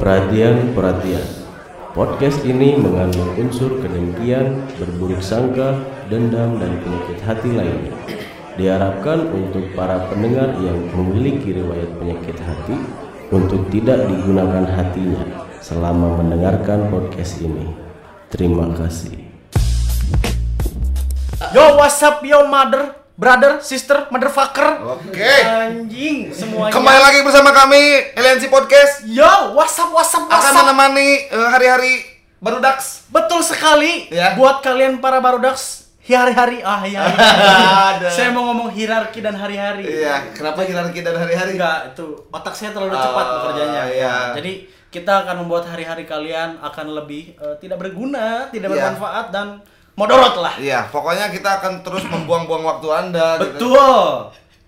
Perhatian, perhatian. Podcast ini mengandung unsur kedengkian, berburuk sangka, dendam, dan penyakit hati lainnya. Diharapkan untuk para pendengar yang memiliki riwayat penyakit hati untuk tidak digunakan hatinya selama mendengarkan podcast ini. Terima kasih. Yo, what's up, yo, mother, brother, sister, motherfucker. Oke. Anjing, semuanya. Kembali lagi bersama kami LNC Podcast Yo, what's up, what's up, what's akan menemani eh, hari-hari baru Dax. Betul sekali. Ya. Buat kalian para barudax, hari-hari, ah ya. Saya mau ngomong hierarki dan hari-hari. Iya, kenapa hierarki dan hari-hari? Enggak, itu otak saya terlalu Oh, cepat bekerjanya. iya. Jadi kita akan membuat hari-hari kalian akan lebih eh, tidak berguna, tidak Iya. bermanfaat dan modorot lah. Iya, pokoknya kita akan terus membuang-buang waktu Anda gitu. Betul.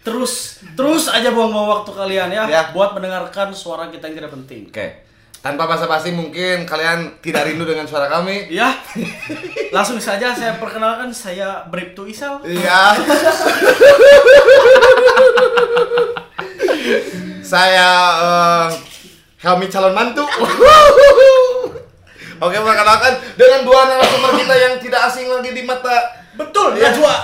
Terus terus aja buang-buang waktu kalian ya, Ya. buat mendengarkan suara kita yang tidak penting. Oke. Tanpa basa-basi mungkin kalian tidak rindu dengan suara kami. Ya. Langsung saja saya perkenalkan saya Bribtu Isal. Iya. Saya eh, Helmi calon mantu. Oke, perkenalkan dengan dua narasumber kita yang tidak asing lagi di mata Betul, Iya. Najwa.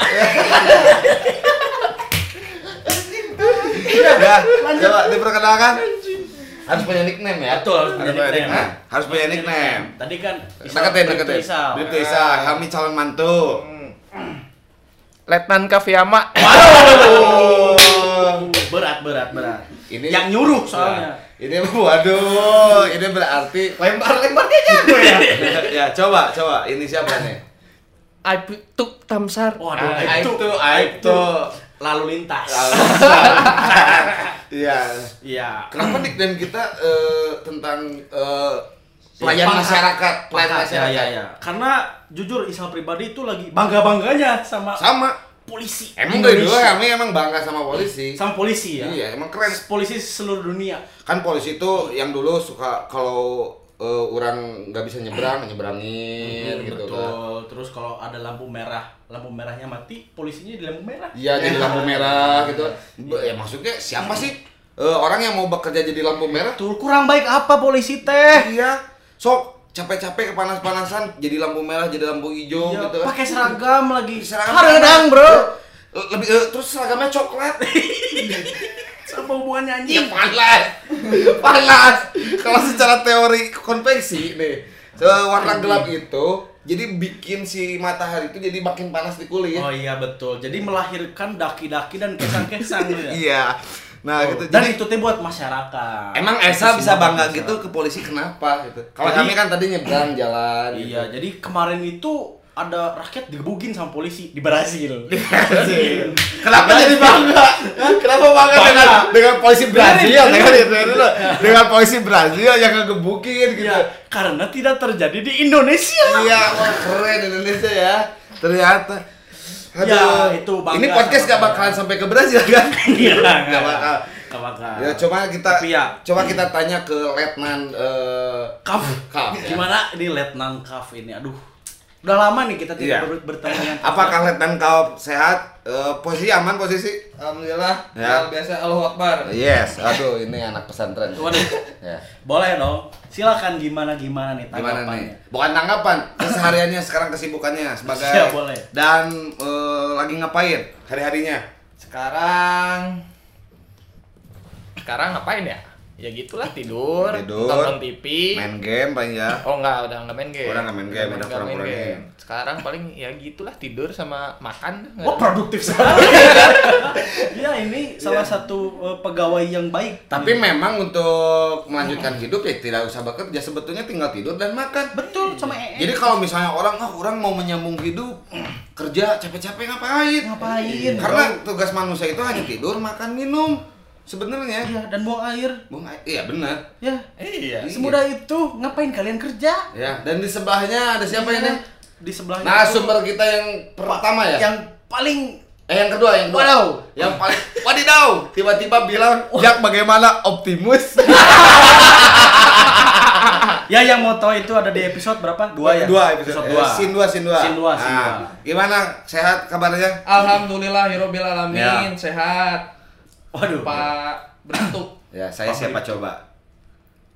ya, coba diperkenalkan. Harus punya nickname ya. Betul, harus punya nickname. Hah? Harus punya nickname. Tadi kan Deketin, deketin. Bribtu Isal, Helmi calon mantu. Letnan Kafiyama. Oh. Berat, berat, berat. Ini- yang nyuruh soalnya. Ini waduh, ini berarti lempar-lemparnya jago ya. ya, coba, coba. Ini siapa nih? Aibtu Tamsar. Waduh, Ah, itu, Aibtu, Aibtu. lalu lintas. Iya. Iya. Kenapa nickname kita eh, tentang eh, pelayan Pangkat. masyarakat, pelayan Pangkat, masyarakat? Ya, ya, ya. Karena jujur Isal pribadi itu lagi bangga-bangganya sama Sama. Polisi. Emang dari dulu kami emang bangga sama polisi. sama polisi ya. Iya, emang keren. Polisi seluruh dunia. Kan polisi itu yang dulu suka kalau eh, orang nggak bisa nyebrang, nyebrangin gitu kan. Betul. Terus kalau ada lampu merah, lampu merahnya mati, polisinya di lampu merah. Iya jadi lampu merah gitu. Be- Ya maksudnya siapa sih eh, orang yang mau bekerja jadi lampu merah? Tuh kurang baik apa polisi teh? Iya. Sok capek-capek kepanas-panasan jadi lampu merah jadi lampu hijau Ya, gitu. pakai seragam lagi. Seragam panas. Bro. Lebih eh, terus seragamnya coklat. Apa hubungannya Ya anjing? panas. panas. Kalau secara teori konveksi nih, warna gelap itu jadi bikin si matahari itu jadi makin panas di kulit. Oh iya betul. Jadi melahirkan daki-daki dan kesang-kesang gitu ya. Iya. Nah, Oh, gitu. Dan Jadi itu teh buat masyarakat. Emang Itu Esa bisa bangga buat gitu masyarakat. ke polisi kenapa gitu? Kalau kami kan tadi nyebrang jalan. Iya, jadi kemarin itu ada rakyat digebukin sama polisi di Brasil. Gitu. Kenapa jadi bangga? Kenapa bangga, Bangga. dengan dengan polisi Brazil? Dengan, dengerin. dengan, polisi Brazil yang ngegebukin gitu. Iya, karena tidak terjadi di Indonesia. Iya, wah keren Indonesia ya. Ternyata. Ya, itu bangga Ini podcast gak bakalan sampai ke Brazil kan? Iya, Gak bakal. Gak bakal. Ya coba kita Tapi ya. coba kita tanya ke Letnan eh Kaf. Kaf, ya. Gimana ini Letnan Kaf ini? Aduh. Udah lama nih kita tidak Iya. ber- bertemu dengan Kaf. Apakah Letnan kau sehat? Eh, posisi aman posisi? Alhamdulillah. Ya. Ya. biasa Allahu Akbar. Yes, aduh ini anak pesantren. Waduh. Ya. Boleh dong. Silakan gimana gimana nih Gimana tanggapannya. nih? Bukan tanggapan, kesehariannya sekarang kesibukannya sebagai Iya, boleh. Dan eh, lagi ngapain hari-harinya? Sekarang sekarang ngapain ya? Ya gitulah tidur, Tidur. nonton TV. Main game paling ya. Oh enggak, udah enggak main game. Udah nggak main game, udah nggak main kurang-kurangin. game. Sekarang paling ya gitulah tidur sama makan. Wah produktif sekali. Iya ini salah satu eh, pegawai yang baik. Tapi memang untuk melanjutkan hidup ya tidak usah bekerja, sebetulnya tinggal tidur dan makan. betul sama EE. Jadi kalau misalnya orang, ah orang mau menyambung hidup, kerja capek-capek ngapain? ngapain? Karena tugas manusia itu hanya tidur, makan, minum. Sebenarnya. Iya dan buang air. Bung, iya benar. Ya. Iya. Semudah itu ngapain kalian kerja? Ya, dan di sebelahnya ada siapa Iya. ini? Di sebelahnya. Nah, itu sumber kita yang pertama ya? Yang paling eh yang kedua, yang kedua. Wadaw. Yang paling wadidaw, tiba-tiba bilang, "Jak bagaimana Optimus?" Ya yang mau tahu itu ada di episode berapa? Dua ya? Dua episode. dua. Eh, Sin dua, sin dua. Sin dua, sin Nah, dua. Gimana? Sehat kabarnya? Alhamdulillah hirobil alamin, Ya. sehat. Waduh. Pak Bertuk. Ya, saya siapa coba?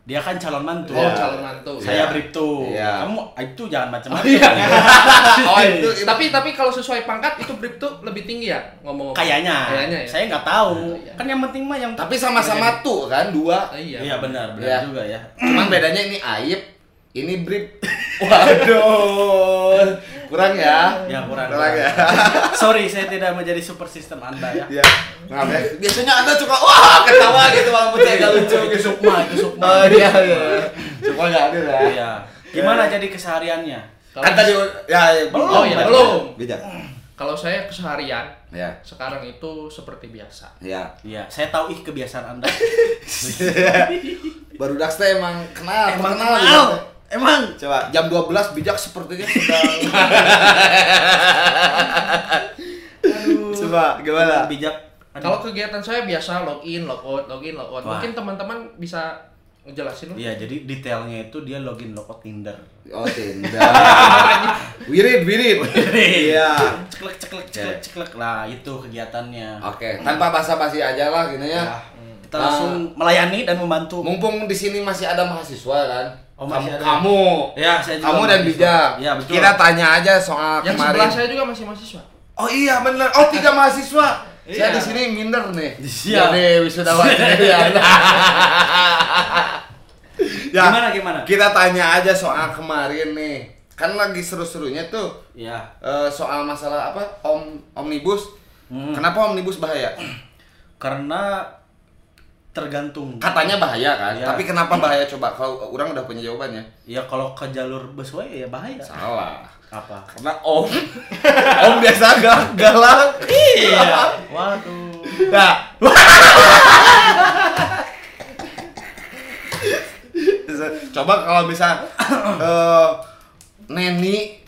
Dia kan calon mantu. Oh, Iya. calon mantu. Saya Bripto. Iya. Kamu itu jangan macam-macam. Oh itu Tapi tapi kalau sesuai pangkat itu Bripto lebih tinggi ya ngomong Kayaknya. Kayaknya ya. Saya nggak tahu. Iya. Kan yang penting mah yang tapi sama-sama tuh kan dua. Ah, iya. Iya benar, benar Iya. juga ya. Cuman bedanya ini aib, ini brip. Waduh. Kurang ya? Ya kurang. Kurang ya. Sorry, saya tidak menjadi super system Anda ya. Ya. Maaf ya. Biasanya Anda suka wah ketawa gitu walaupun saya nggak lucu Itu gitu. Sukma, itu Sukma. Oh iya iya. Sukma nggak ada ya. Iya. Gimana jadi kesehariannya? Kalau- Kan tadi ya, ya Belum, Oh iya, belum. Bijak. Kalau saya keseharian Ya. sekarang itu seperti biasa. Ya. Iya, saya tahu ih kebiasaan Anda. Baru teh emang kenal, Emang terkenal kenal. Gitu. Emang. Coba jam 12 bijak sepertinya sedang Coba gimana? Bijak. Kalau kegiatan saya biasa login, logout, login, logout. Mungkin teman-teman bisa ngejelasin Iya, jadi detailnya itu dia login logout Tinder. Oh Tinder. wirid, wirid. Iya. Ceklek ceklek ceklek ceklek lah itu kegiatannya. Oke, tanpa basa-basi aja lah gini ya. Ya, kita langsung melayani dan membantu. Mumpung di sini masih ada mahasiswa kan. Oh, kamu, masih ada. kamu, Ya, saya juga kamu dan bijak. Iya, betul. Kita tanya aja soal Yang kemarin. sebelah saya juga masih mahasiswa. Oh iya bener. Oh tiga mahasiswa. Saya Iya. di sini minder nih. Siap. Jadi wisudawan sendirian. ya. Gimana gimana? Kita tanya aja soal kemarin nih. Kan lagi seru-serunya tuh Iya. eh, soal masalah apa? Om omnibus. Hmm. Kenapa omnibus bahaya? Karena tergantung. Katanya bahaya kan. Iya. Tapi kenapa bahaya coba? Kalau orang udah punya jawabannya. Ya kalau ke jalur busway ya bahaya. Salah. Apa? Karena om om biasa gak galak. Iya. Waduh. Nah. Coba kalau bisa eh, Neni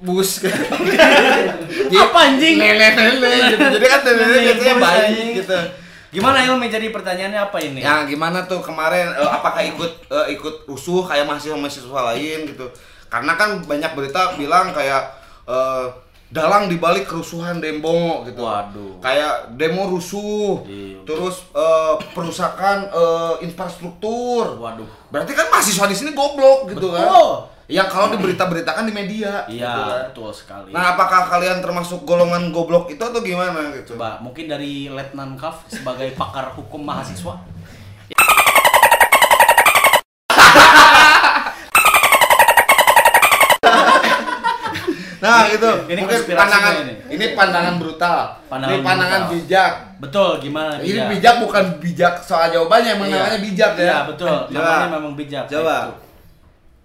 bus Apa, anjing? Nenek nenek gitu. Jadi kan nenek Nenek baik gitu. Gimana Ilmi jadi pertanyaannya apa ini? Ya gimana tuh kemarin eh, apakah ikut eh, ikut rusuh kayak mahasiswa-mahasiswa lain gitu. Karena kan banyak berita bilang kayak eh, dalang dibalik kerusuhan demo gitu. Waduh. Kayak demo rusuh. Iya. Terus eh, perusakan eh, infrastruktur. Waduh. Berarti kan mahasiswa di sini goblok gitu kan. Yang kalau diberita-beritakan di media gitu Iya, kan. betul sekali. Nah, apakah kalian termasuk golongan goblok itu atau gimana gitu? Coba mungkin dari Letnan Kaf sebagai pakar hukum mahasiswa. Nah, itu Ini mungkin pandangan ini. ini. pandangan brutal. Pandangan ini pandangan brutal. bijak. Betul, gimana Ini bijak bukan bijak soal jawabannya, emang Iya. namanya bijak ya. Iya, betul. Namanya memang bijak. Coba.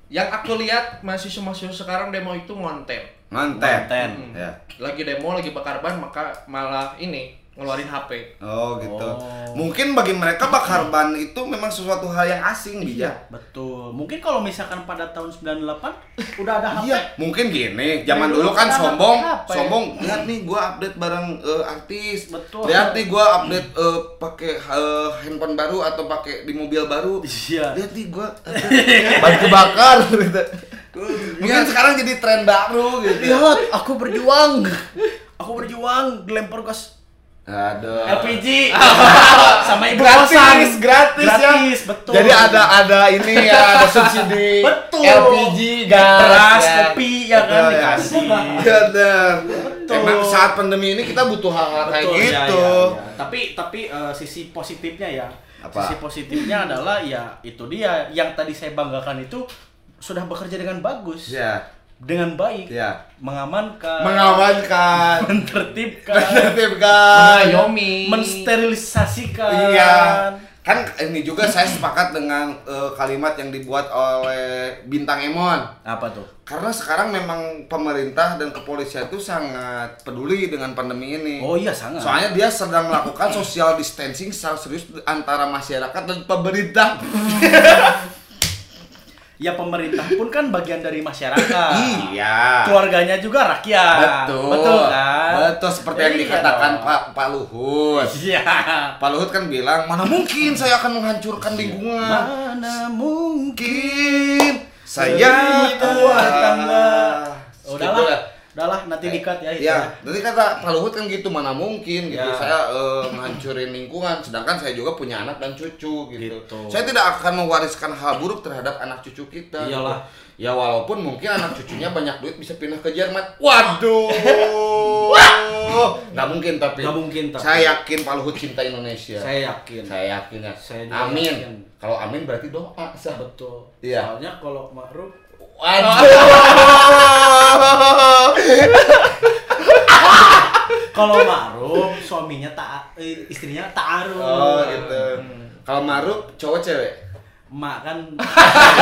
Yang aku lihat mahasiswa-mahasiswa sekarang demo itu ngonten. Manten. Konten. Hmm. Ya. Lagi demo, lagi bakar ban, maka malah ini ngeluarin HP. Oh, gitu. Oh. Mungkin bagi mereka bakar ban itu memang sesuatu hal yang asing bijak. Betul. Mungkin kalau misalkan pada tahun 98 udah ada HP. Iya, mungkin gini. Zaman dulu dulu kan kan sombong, HP. sombong. Lihat nih gua update barang eh, artis. Betul. Lihat nih gua update eh, pakai eh, handphone baru atau pakai di mobil baru. Iya. Lihat nih gua update baju bakar gitu. Mungkin sekarang jadi tren baru gitu. Lihat, aku berjuang. Aku berjuang dilempar gas Aduh. LPG sama ibu gratis, kosan. gratis, Gratis, ya. betul. Jadi ada ada ini ya, ada subsidi Betul. LPG, gas, ya. kopi, ya kan, Betul, dikasih. Iya, dan Betul. Emang saat pandemi ini kita butuh hal-hal kayak Betul, ya, gitu. ya, ya. Tapi tapi eh, sisi positifnya ya. Apa? Sisi positifnya adalah ya itu dia yang tadi saya banggakan itu sudah bekerja dengan bagus. Ya, Dengan baik. ya. Mengamankan. Mengamankan, menertibkan. menertibkan, Mengayomi. mensterilisasikan. Iya. Kan ini juga saya sepakat dengan eh, kalimat yang dibuat oleh Bintang Emon. Apa tuh? Karena sekarang memang pemerintah dan kepolisian itu sangat peduli dengan pandemi ini. Oh iya sangat. Soalnya dia sedang melakukan social distancing secara serius antara masyarakat dan pemerintah. ya pemerintah pun kan bagian dari masyarakat. iya. Keluarganya juga rakyat. Betul. Betul kan? Betul seperti yang Iya dikatakan dong. Pak Pak Luhut. Iya. Pak Luhut kan bilang, "Mana mungkin saya akan menghancurkan lingkungan." Mana mungkin saya tangga. Gitu Udahlah. Lah. Udahlah nanti dikat ya itu. Ya, tadi kata Pak Luhut kan gitu, mana mungkin gitu. Ya. Saya eh, menghancurin lingkungan, sedangkan saya juga punya anak dan cucu gitu. Gitu. Saya tidak akan mewariskan hal buruk terhadap anak cucu kita. Iyalah. gitu. Ya walaupun mungkin anak cucunya banyak duit bisa pindah ke Jerman. Waduh. Nggak mungkin tapi. Nggak mungkin, tapi. Saya yakin Pak Luhut cinta Indonesia. Saya yakin. Saya yakin ya. Saya amin. Kalau amin berarti doa. sah. Betul. Iya. Soalnya kalau Ma'ruf. Kalau Ma'ruf suaminya tak eh, istrinya ta'aruf. Oh gitu. Hmm. Kalau Maruf cowok cewek? Mak kan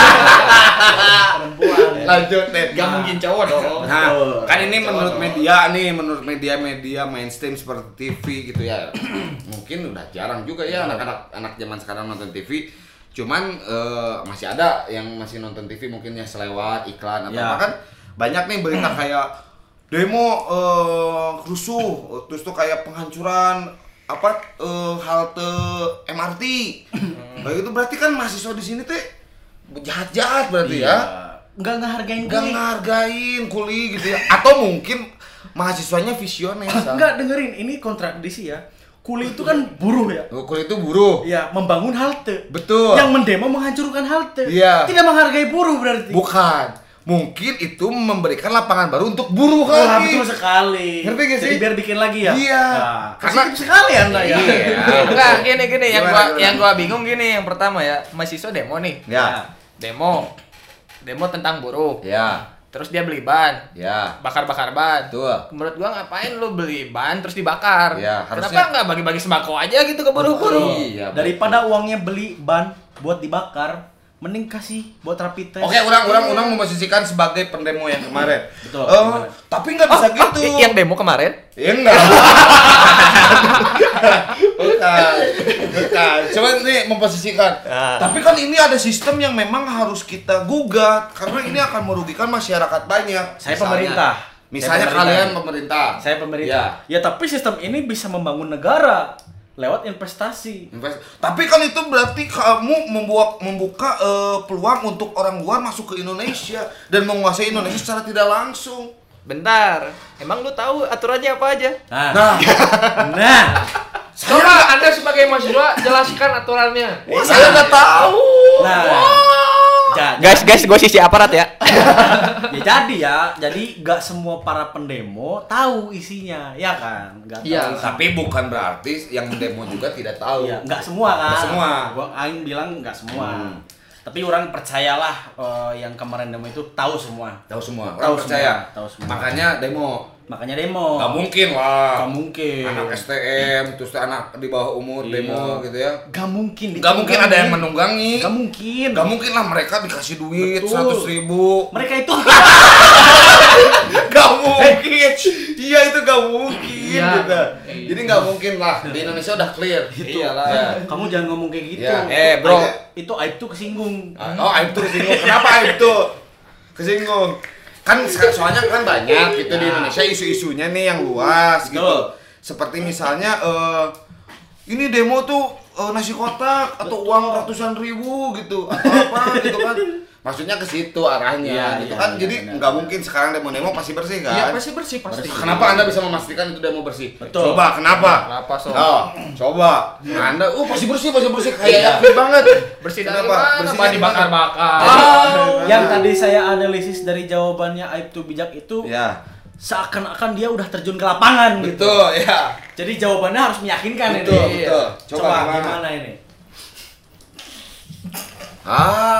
perempuan. Lanjut deh. Gak mungkin cowok dong. Nah, kan ini menurut media nih, menurut media-media mainstream seperti TV gitu ya. Mungkin udah jarang juga ya anak-anak anak zaman sekarang nonton TV. Cuman eh, masih ada yang masih nonton TV mungkin ya selewat iklan atau Ya. apa kan banyak nih berita kayak demo eh, rusuh terus tuh kayak penghancuran apa eh, halte MRT. Kayak gitu berarti kan mahasiswa di sini teh jahat-jahat berarti ya. Enggak ngehargain Gak gue. ngehargain kuli gitu ya atau mungkin mahasiswanya visioner. Enggak dengerin, ini kontradiksi ya. Kuli itu kan buruh ya. Oh, kuli itu buruh Ya, membangun halte. betul Yang mendemo menghancurkan halte. Iya. Tidak menghargai buruh berarti. bukan mungkin itu memberikan lapangan baru untuk buruh kali betul sekali. Ngerti gak sih? Jadi biar bikin lagi ya? Iya. Nah, Karena- sekali Anda ya. Iya. Enggak, gini gini yang gua yang gua bingung gini yang pertama ya, mahasiswa demo nih. ya Demo. Demo tentang buruh. ya Terus dia beli ban, ya bakar-bakar ban. Betul. Menurut gua ngapain lu beli ban terus dibakar? Ya, Kenapa harusnya- nggak bagi-bagi sembako aja gitu ke buruh-buruh? Iya, Daripada uangnya beli ban buat dibakar, mending kasih buat rapid test. Oke, orang orang orang memposisikan sebagai pendemo yang kemarin. Betul, Eh, kemarin. tapi nggak bisa Oh, gitu. oh, yang demo kemarin? Ya enggak. bukan. Bukan. Coba nih memposisikan. Ah. Tapi kan ini ada sistem yang memang harus kita gugat karena ini akan merugikan masyarakat banyak. Saya Misalnya- pemerintah. Misalnya Saya kalian pemerintah. pemerintah. Saya pemerintah. Ya. tapi sistem ini bisa membangun negara lewat investasi. Invest- Tapi kan itu berarti kamu membuat membuka eh, peluang untuk orang luar masuk ke Indonesia dan menguasai Indonesia secara tidak langsung. Bentar, emang lu tahu aturannya apa aja? Nah, Nah, nah, Coba Anda sebagai mahasiswa jelaskan aturannya. saya nggak tahu. nah. Guys, guys, gue sisi aparat ya. ya jadi ya, jadi nggak semua para pendemo tahu isinya, ya kan? Tahu. Iya. isi- Tapi bukan berarti yang demo juga tidak tahu. Iya, nggak semua kan? Nggak semua. Gua aing bilang nggak semua. Hmm. Tapi orang percayalah eh, yang kemarin demo itu tahu semua. Tahu semua. Tahu Orang percaya. semua, tahu semua. Makanya demo. Makanya demo. Gak mungkin lah. Nggak mungkin. Anak STM terus anak di bawah umur Iya. demo gitu ya. Gak mungkin. Gak mungkin ada yang menunggangi. Gak mungkin. Gak mungkin lah mereka dikasih duit seratus ribu. Mereka itu Gak mungkin. Iya itu gak mungkin. Iya. Gitu. Jadi gak mungkin lah. Di Indonesia udah clear. Iyalah. Ya. kamu jangan ngomong kayak gitu. Ya. Eh, bro. Itu aib tuh kesinggung. Oh, aib tuh kesinggung. Kenapa aib tuh? Kesinggung. Kan so- soalnya kan banyak gitu di Indonesia isu-isunya nih yang luas gitu. Betul. Seperti misalnya eh ini demo tuh eh, nasi kotak atau uang ratusan ribu gitu atau apa gitu kan. Maksudnya ke situ arahnya Iya, gitu iya, kan. iya, Jadi benar. nggak mungkin sekarang demo-demo pasti bersih kan. Iya pasti bersih pasti. Kenapa Anda bisa memastikan itu demo bersih? Betul. Coba kenapa? Kenapa, Sob? Oh, coba. Anda, uh pasti bersih, pasti bersih. Kayak Iya. yakin banget. Bersih dari Kenapa? mana? Bersihnya Apa di mana? dibakar-bakar? Oh. Yang tadi saya analisis dari jawabannya aib tuh bijak itu Ya, seakan-akan dia udah terjun ke lapangan gitu. betul ya. Jadi jawabannya harus meyakinkan Betul, ini. betul. Coba, Coba gimana? gimana? ini? Ah.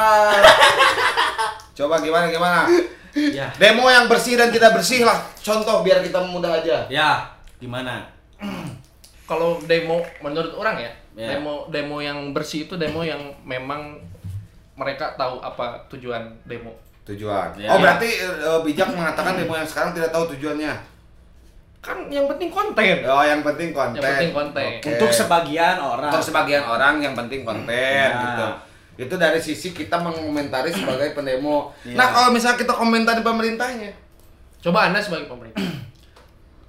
Coba gimana gimana? Ya. Demo yang bersih dan tidak bersih lah. Contoh biar kita mudah aja. Ya, gimana? Kalau demo menurut orang ya, Ya. demo demo yang bersih itu demo yang memang mereka tahu apa tujuan demo. Tujuan. Ya. Oh, berarti eh, bijak mengatakan demo yang sekarang tidak tahu tujuannya. Kan yang penting konten. Oh, yang penting konten. Yang penting konten. Oke. Untuk sebagian orang. Untuk sebagian orang yang penting konten Ya. gitu. Itu dari sisi kita mengomentari sebagai pendemo. Ya. Nah, kalau misalnya kita komentari pemerintahnya. Coba Anda sebagai pemerintah.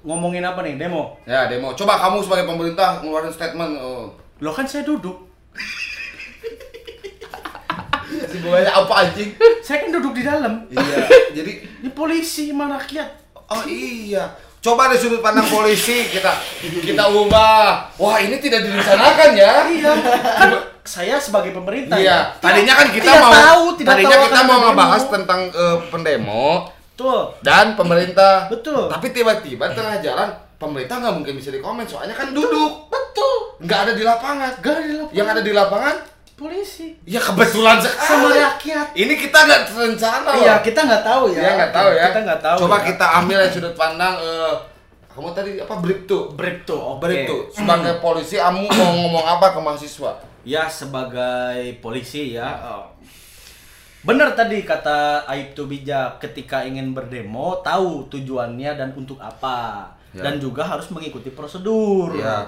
Ngomongin apa nih? Demo. Ya, demo. Coba kamu sebagai pemerintah ngeluarin statement. Oh. Lo kan saya duduk. Sebenarnya apa anjing? Saya kan duduk di dalam. Iya. Jadi Ini polisi sama rakyat. Oh iya. Coba dari sudut pandang polisi kita kita ubah. Wah, ini tidak direncanakan ya. Iya. Kan saya sebagai pemerintah Iya. ya. Tadinya kan kita tidak mau tahu, tidak tadinya tahu kita mau ngebahas tentang eh, pendemo Betul. dan pemerintah. Betul. Tapi tiba-tiba tengah jalan pemerintah nggak mungkin bisa dikomen soalnya kan duduk. Betul. Nggak ada di lapangan. Gak ada di lapangan. Yang ada di lapangan polisi ya kebetulan sekali. sama rakyat. Ini kita nggak terencana loh. Iya, kita nggak tahu ya. Iya nggak tahu ya. Kita nggak tahu. Coba ya. kita ambil dari sudut pandang eh kamu tadi apa Bripto? Bripto, oke. Bripto. Sebagai polisi kamu mau ngomong apa ke mahasiswa? Ya sebagai polisi ya. eh, Benar tadi kata Aib tuh bijak ketika ingin berdemo tahu tujuannya dan untuk apa Ya. dan juga harus mengikuti prosedur. Ya.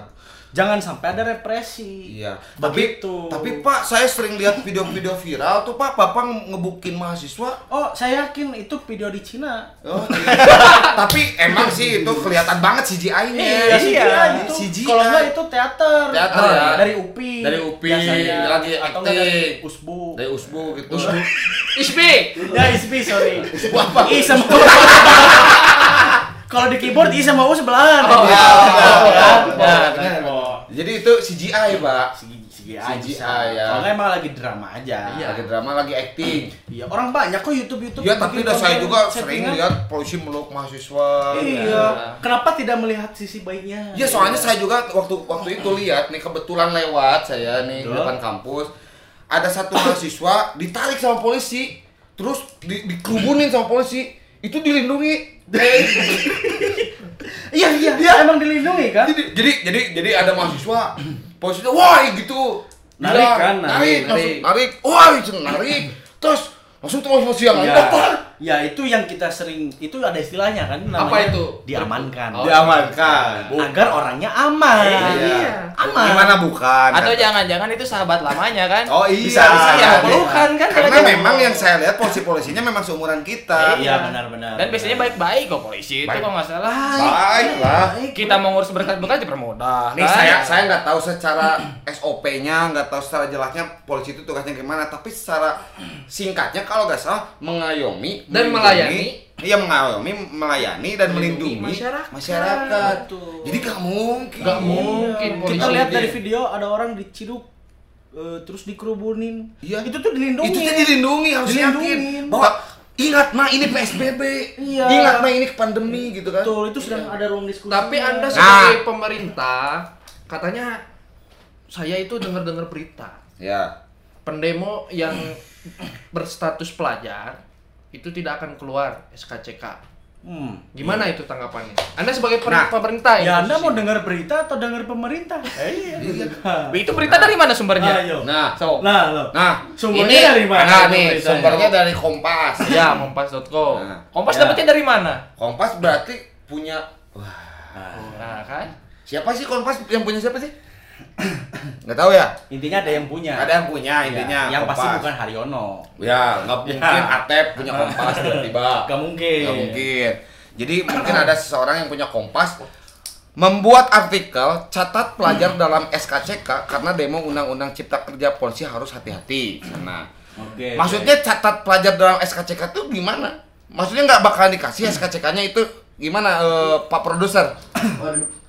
Jangan sampai ada represi. Iya. Tapi Begitu. tapi Pak, saya sering lihat video-video viral tuh Pak, Bapak ngebukin mahasiswa. Oh, saya yakin itu video di Cina. Oh, iya. tapi emang sih itu kelihatan banget CGI-nya. Iya, CGI itu. CGI. Kalau enggak itu teater. Teater, Ah, ya. Dari UPI. Dari UPI, biasanya. lagi atau dari. USBU. Dari Usbu gitu. Isbi. Ya, ISBI, sorry. Usbu apa? I sama Kalau di keyboard I sama U sebelahan. Oh, Ya, benar, kan? benar, Ya, benar. oh. Jadi itu CGI, Pak. CGI, CGI, ya. Kalau nggak emang lagi drama aja. Iya, lagi drama, lagi acting. Iya, orang banyak kok YouTube YouTube. Ya, tapi udah saya juga sering lihat polisi meluk mahasiswa. Iya. Kenapa tidak melihat sisi baiknya? Ya soalnya saya juga waktu waktu itu lihat nih kebetulan lewat saya nih di depan kampus ada satu mahasiswa ditarik sama polisi terus di, dikerubunin sama polisi itu dilindungi Iya, iya, Iya. emang dilindungi kan? jadi jadi jadi jadi ada mahasiswa polisi itu wah gitu Narik kan, narik narik, narik. narik wah narik terus langsung terus yang lain Ya, "Bapak!" Ya itu yang kita sering itu ada istilahnya kan namanya Apa itu? diamankan. Oh. diamankan Agar orangnya aman. Iya. Aman. gimana bukan Atau jangan-jangan itu sahabat lamanya kan? Oh iya, Bisa, bisa, Iya, bisa. pelukan kan Karena memang yang saya lihat polisi-polisinya memang seumuran kita. Iya benar-benar. Dan biasanya baik-baik kok polisi itu Baik. kok nggak salah. Baik lah. Kita mau ngurus berkas-berkas dipermudah. Nih kan? saya saya nggak tahu secara SOP-nya, nggak tahu secara jelasnya polisi itu tugasnya gimana, tapi secara singkatnya kalau nggak salah mengayomi Dan melindungi- melayani. Iya mengayomi, melayani dan melindungi, masyarakat. masyarakat. Betul. Jadi nggak mungkin. Nggak mungkin Kita polisi lihat dari video ada orang diciduk eh, terus dikerubunin. Iya. Itu tuh dilindungi. Itu tuh dilindungi harus Dilindungin. yakin bahwa ingat mah ini PSBB. Iya. Ingat mah ini pandemi gitu kan. Betul, itu sedang ada ruang diskusi. Tapi Anda Nah. sebagai pemerintah katanya saya itu dengar-dengar berita Ya. pendemo yang berstatus pelajar itu tidak akan keluar SKCK. Hmm. Gimana itu tanggapannya? Anda sebagai per- Nah, pemerintah Ya, Anda mau dengar berita atau dengar pemerintah? Eh, iya. Itu berita dari mana sumbernya? Ayo. Nah, So, Nah, lo. Nah, Sumbernya dari mana Nah, nih, beritanya? sumbernya dari Kompas. ya kompas.com. Nah, Kompas ya. dapetnya dari mana? Kompas berarti punya Nah, kan? siapa sih Kompas yang punya siapa sih? Nggak tahu ya. Intinya ada yang punya. Ada yang punya intinya. Ya, yang pasti Kompas. bukan Haryono. Ya, nggak Ya. mungkin Atep punya Kompas tiba-tiba. Gak mungkin. Nggak mungkin. Jadi mungkin ada seseorang yang punya Kompas membuat artikel catat pelajar dalam SKCK karena demo Undang-Undang Cipta Kerja Polisi harus hati-hati sana. Oke. Maksudnya catat pelajar dalam SKCK itu gimana? Maksudnya nggak bakalan dikasih SKCK-nya itu gimana eh, Pak Produser?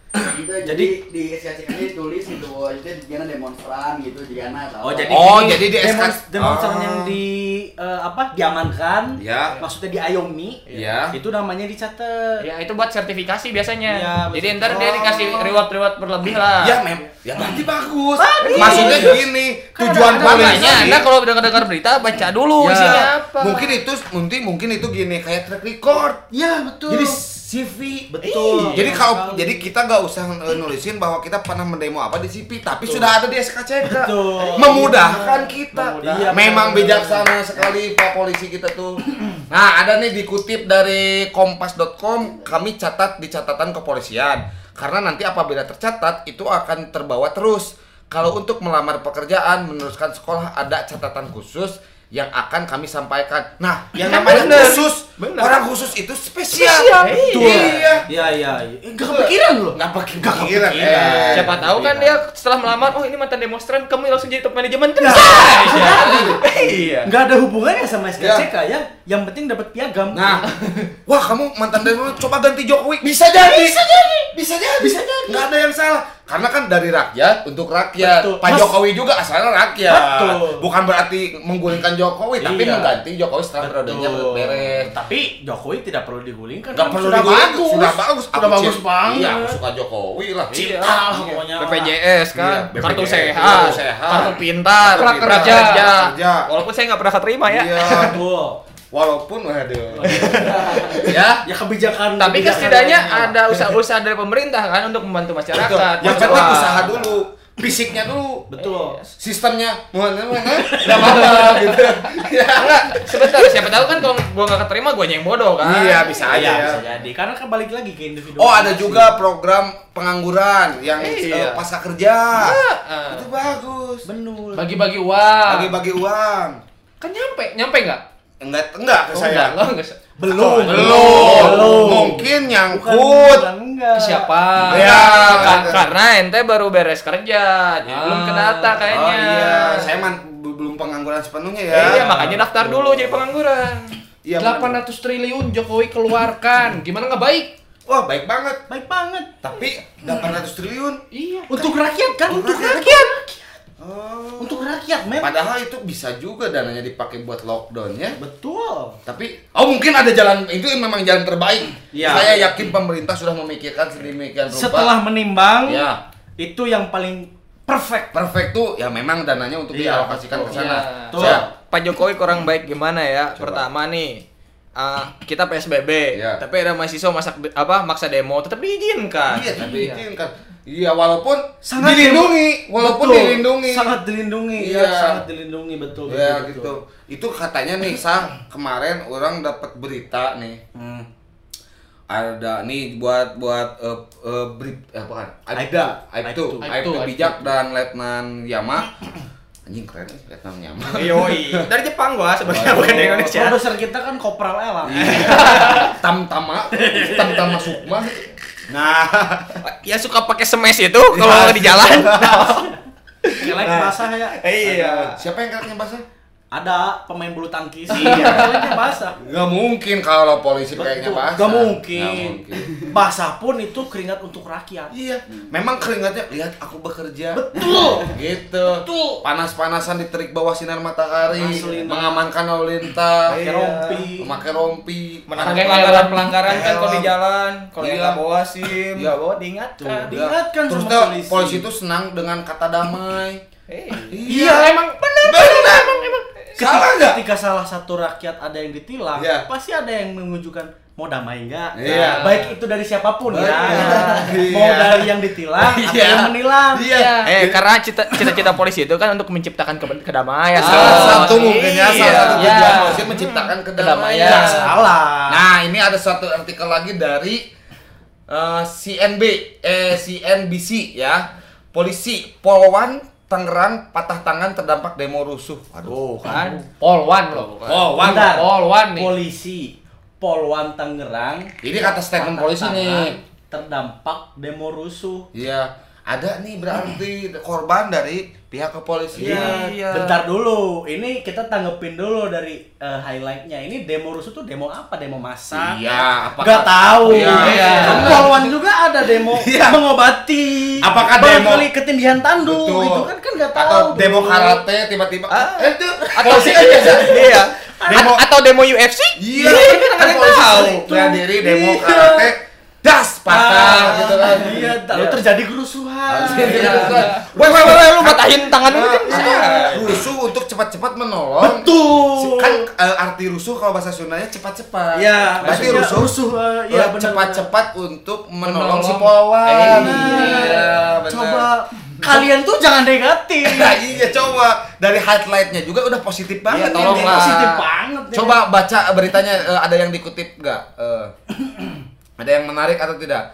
Gitu jadi di SKCK ini tulis gitu oh, itu jangan demonstran gitu jangan tahu Oh, jadi Oh, jadi di SK demonstran Oh. yang di eh, apa? diamankan. Ya. Maksudnya diayomi. Ya. Itu namanya dicatat. Ya itu buat sertifikasi biasanya. Iya, Jadi ntar dia dikasih reward-reward berlebih lah. Ya mem, ya berarti bagus. Maksudnya gini, tujuan Ada polisi. makanya Anda kalau dengar-dengar berita baca dulu Ya, isinya apa. Mungkin itu mungkin mungkin itu gini kayak track record. Ya, betul. Jadi CV. Betul. Jadi Betul kalau jadi kita nggak usah nulisin bahwa kita pernah mendemo apa di CV, tapi sudah ada di SKCK. Betul. Memudahkan kita. Memudahkan. Iya, memang bijaksana sekali Pak polisi kita tuh. Nah, ada nih dikutip dari kompas.com, kami catat di catatan kepolisian. Karena nanti apabila tercatat itu akan terbawa terus. Kalau untuk melamar pekerjaan, meneruskan sekolah ada catatan khusus yang akan kami sampaikan. Nah, yang namanya Bener. khusus, Bener. orang khusus itu spesial. Spesial. Betul. Iya. Iya. Iya, iya. Eh, Gak kepikiran loh. Nggak kepikiran. kepikiran. Eh, Siapa tahu kan dia setelah melamar, oh ini mantan demonstran, kamu langsung jadi top manajemen kan? Ya. Iya. nggak ada hubungannya sama SKCK ya. Yang penting dapat piagam. Nah, wah kamu mantan demo coba ganti Jokowi. Bisa jadi. Bisa jadi. Bisa jadi. Bisa jadi. Nggak ada yang salah. Karena kan dari rakyat untuk rakyat. Betul. Pak Mas- Jokowi juga asalnya rakyat. Betul. Bukan berarti menggulingkan Jokowi, tapi Iya. mengganti Jokowi setelah periodenya beres. Tapi Jokowi tidak perlu digulingkan. Nggak kan perlu sudah digulingkan, bagus. Sudah bagus. Sudah Aku bagus cinta- banget. Iya, aku suka Jokowi lah. Cinta Iya. lah pokoknya. BPJS kan, Iya, kartu BPJS, sehat, kartu sehat. kartu pintar, Kartu kerja. kerja. Walaupun saya nggak pernah keterima ya. Iya. Betul. Walaupun waduh. ya. Ya kebijakan. Tapi kan kebijakan setidaknya ada usaha-usaha dari pemerintah kan untuk membantu Betul. masyarakat. Yang penting usaha dulu. Fisiknya dulu. Betul. Sistemnya mana mana enggak apa-apa gitu. Ya. Enggak, sebentar. Siapa tahu kan kalau gua nggak keterima gua yang bodoh kan. Iya, bisa aja Iya, ya. bisa jadi. Karena kan balik lagi ke individu. Oh ada juga program pengangguran yang Iya. eh, pasca kerja. Heeh. Itu bagus. Benar. Bagi-bagi uang. Bagi-bagi uang. Kan nyampe, nyampe enggak? Enggak enggak ke Oh, saya. enggak, enggak, enggak. Belum. Belum. Belum. Mungkin Bukan, nyangkut. bukan, enggak. Ke siapa? Ya, Ka- ada. karena ente baru beres kerja, jadi Ah. belum ke data kayaknya. Oh iya, saya man, belum pengangguran sepenuhnya ya. Iya, makanya daftar dulu jadi pengangguran. Iya, 800 triliun Jokowi keluarkan. Gimana nggak baik? Wah, baik banget. Baik banget. Tapi 800 triliun. Iya. Untuk rakyat kan? Untuk Untuk rakyat. rakyat. Oh. Untuk rakyat, men. Padahal itu bisa juga dananya dipakai buat lockdown ya. Betul. Tapi oh mungkin ada jalan itu memang jalan terbaik. Iya. Saya yakin pemerintah sudah memikirkan sedemikian rupa. Setelah menimbang, ya itu yang paling perfect. perfect tuh ya memang dananya untuk Iya, dialokasikan ke sana. Iya. Betul. Saya- Pak Jokowi kurang baik gimana ya? Coba. Pertama nih, ah, kita PSBB, Iya. tapi ada mahasiswa masak apa maksa demo tetap diizinkan. Iya, tapi kan Iya, walaupun Sangat dilindungi, walaupun Betul. dilindungi. Sangat dilindungi. Iya. Ya, sangat dilindungi betul. Ya betul, gitu. betul. Itu katanya nih, Sa, kemarin orang dapat berita nih. Hmm. Ada nih buat buat eh eh, beri- eh, apa kan? Aibda. Aibtu, Aibtu. Aibtu Aibtu, bijak dan Letnan Yama. Anjing keren Letnan Yama. Yoi. Dari Jepang gua sebenarnya bukan dari Indonesia. Produser kita kan Kopral Ella. Tam-tama, tam-tama Sukma. Nah, Ya suka pakai semes itu kalau di jalan. kelek basah ya. Iya. Siapa yang keraknya basah? Ada pemain bulu tangkis. Iya, keleknya basah. Gak mungkin kalau polisi kayaknya Betul. basah. Gak mungkin. Nggak mungkin. Basah pun itu keringat untuk rakyat. Iya, memang keringatnya lihat aku bekerja. Betul. Gitu. Betul. Panas-panasan di terik bawah sinar matahari, Asli, nah. mengamankan lalu lintas, Pakai rompi. memakai rompi, Pakai pelanggaran-pelanggaran kan kalau di helm. jalan, kalau Iya. nggak bawa SIM, Iya. bawa diingatkan. Diingatkan Terus polisi. polisi itu senang dengan kata damai. Eh, Iya, emang benar. Benar. Ketika, Salah nggak? ketika salah satu rakyat ada yang ditilang, Iya. pasti ada yang menunjukkan mau damai enggak? Iya. Baik itu dari siapa pun ya. Benar. Mau Iya. dari yang ditilang atau Iya. yang menilang. Iya. Eh, karena cita- cita-cita polisi itu kan untuk menciptakan ke- kedamaian. Salah satu Iya. mungkin ya, salah satu Iya. tujuan polisi menciptakan kedamaian. Kedamaian. Nggak salah. Nah, ini ada suatu artikel lagi dari eh, CNB, eh CNBC ya. Polisi Polwan Tangerang patah tangan terdampak demo rusuh. Aduh. Tuh kan, Polwan loh. Polwan. Polwan nih. Polisi Polwan Tangerang. Ini kata statement polisi tangan, nih. Terdampak demo rusuh. Iya, ada nih berarti korban dari pihak kepolisian. Iya. Bentar dulu, ini kita tanggepin dulu dari eh, highlightnya. Ini demo rusuh tuh demo apa? Demo massa? Iya, apakah Gak tahu. Iya. Iya. Kan Polwan juga ada demo Iya. mengobati. Apakah demo- ketindihan tanduk Betul. itu kan kan nggak tahu. Atau demo karate tiba-tiba Ah. eh itu Atau polisi kan. Iya. Demo- A- atau demo UFC? Iya, kan kan nggak polisi tahu. bela diri demo Iya. karate das patah Ah, gitu kan. Iya, lalu Iya. terjadi kerusuhan. Iya. Woi, woi, woi, lu patahin tangan lu kan bisa. Ah, rusuh untuk cepat-cepat menolong. Betul. Kan eh, arti rusuh kalau bahasa Sundanya cepat-cepat. Iya, berarti rusuh rusuh, iya, eh, benar, cepat-cepat untuk menolong, Menolong. si polwan. Eh, iya, benar. Coba kalian tuh jangan negatif. Nah, iya coba dari highlightnya juga udah positif banget Iya, tolong ini. lah. Positif banget. ya. Coba baca beritanya eh, ada yang dikutip nggak? Eh, ada yang menarik atau tidak?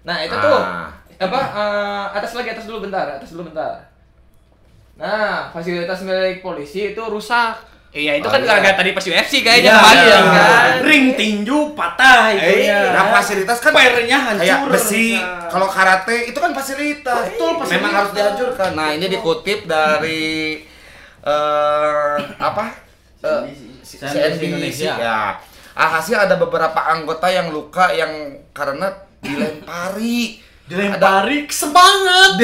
Nah, itu Ah. tuh apa eh, atas lagi atas dulu bentar, atas dulu bentar. Nah, fasilitas milik polisi itu rusak. Iya, itu Oh, kan iya. gara-gara tadi pas UFC kayaknya Iya, iya. kan. Ring tinju patah itunya. Nah, fasilitas kan Pernya hancur. kayak besi. Nah. Kalau karate itu kan fasilitas. Betul, fasilitas. Memang harus dihancurkan. Nah, ini dikutip dari eh, apa? Eh, CNBC CNBC Indonesia. ya. Alhasil ada beberapa anggota yang luka yang karena dilempari. Dilempari semangat.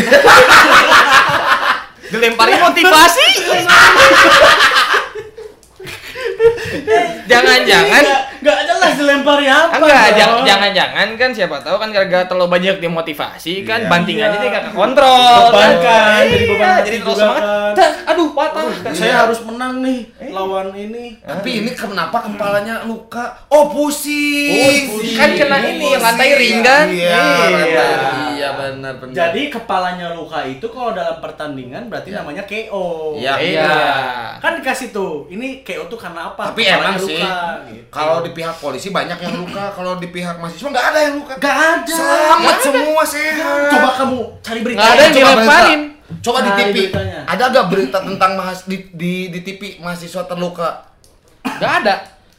Dilempari motivasi. Jangan-jangan Enggak jelas dilempari apa. Enggak, jangan-jangan kan siapa tahu kan gara-gara terlalu banyak dimotivasi kan Iya. bantingannya Iya. dia gak kontrol. Beban kan. kan, jadi Iya, beban jadi terus juga semangat. kan. Dah, aduh patah. Kan. Saya harus menang nih lawan ini. Tapi ini kenapa kepalanya luka? Oh, pusing. Pusing. Kan kena ini, yang lantai ring kan? Iya, Iya. Iya, benar benar. Jadi kepalanya luka itu kalau dalam pertandingan berarti namanya KO. Iya. Iya. Kan dikasih tuh, ini KO tuh karena apa? Tapi emang sih, luka, gitu. kalau di pihak polisi banyak yang luka, kalau di pihak mahasiswa nggak ada yang luka. Gak ada. Selamat semua sehat. Coba kamu cari berita. Nggak ada yang Coba dilemparin. berita. Coba di TV. beritanya. Ada gak berita tentang mahas di, di di TV mahasiswa terluka? Enggak ada.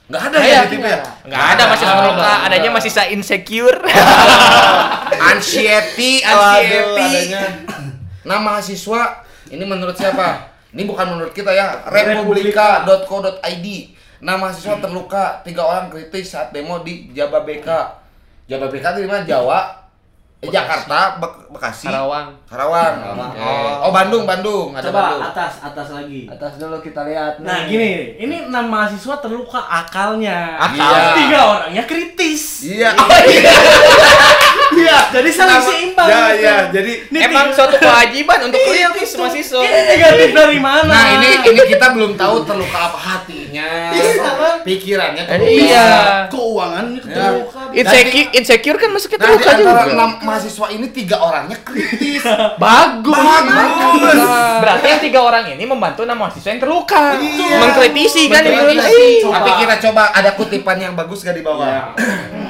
Nggak ada ya di TV ya? Enggak ada masih terluka, adanya masih saya insecure. Anxiety, Anxiety. Nah mahasiswa, ini menurut siapa? Ini bukan menurut kita ya. Republika.co.id. Nah mahasiswa terluka, tiga orang kritis saat demo di Jababeka. Jababeka itu di mana? Jawa, eh, Jakarta, Bek- Bekasi, Karawang. Karawang. Oh, oh Bandung, Bandung, ada Coba Bandung. atas, atas lagi. Atas dulu kita lihat nih. Nah gini, ini enam mahasiswa terluka akalnya. Akal. Iya. Tiga orangnya kritis. Iya. Oh iya. Iya. Jadi saling seimbang. Ya, gitu. ya. Jadi Ini Emang tiga- suatu kewajiban untuk Iya, kritis betul. mahasiswa. Ini negatif dari mana? Nah ini ini kita belum tahu terluka apa hatinya, pikirannya terluka. Iya. keuangannya terluka. Insecure, insecure kan masuk ke Nah di terluka antara juga. enam mahasiswa ini tiga orangnya kritis. Bagus. Bagus. Berarti yang tiga orang ini membantu enam mahasiswa yang terluka. Iya. Mengkritisi kan itu. Ih. Tapi kita coba ada kutipan yang bagus gak di bawah?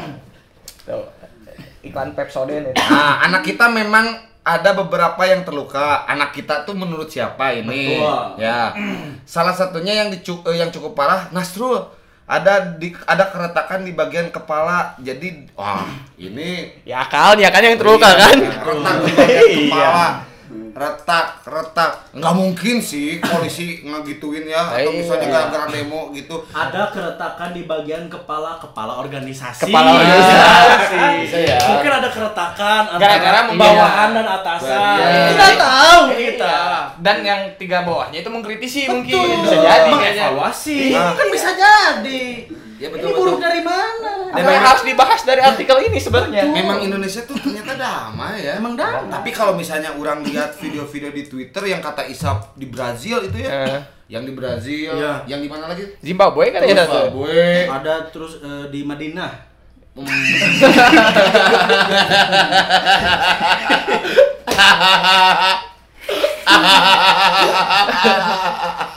Tuh, Iklan Pepsodent ini. Nah anak kita memang ada beberapa yang terluka. Anak kita tuh menurut siapa ini? Betul. Ya. Salah satunya yang dicu- eh, yang cukup parah Nasrul ada di ada keretakan di bagian kepala. Jadi wah ini Ya akalnya kan yang terluka Iya, kan. retak di bagian Iya. kepala retak retak nggak mungkin sih polisi ngegituin ya atau Iya. misalnya gara-gara demo gitu Ada keretakan di bagian kepala kepala organisasi. Kepala organisasi. Bisa ya. Mungkin ada keretakan antara Gara-gara bawahan dan atasan. Iya. Tidak tahu kita. Kita. Dan yang tiga bawahnya itu mengkritisi mungkin. Betul. Bisa jadi. Mengevaluasi. Nah. Kan bisa jadi. Ya, Ini betul, buruk betul. dari mana? Apa yang harus dibahas dari artikel ini sebenarnya? memang Indonesia tuh ternyata damai ya Emang damai. tapi kalau misalnya orang lihat video-video di Twitter yang kata Isap di Brazil itu ya Eh. yang di Brazil Iya. yang di mana lagi Zimbabwe kan ya. Zimbabwe Ada terus eh, di Madinah.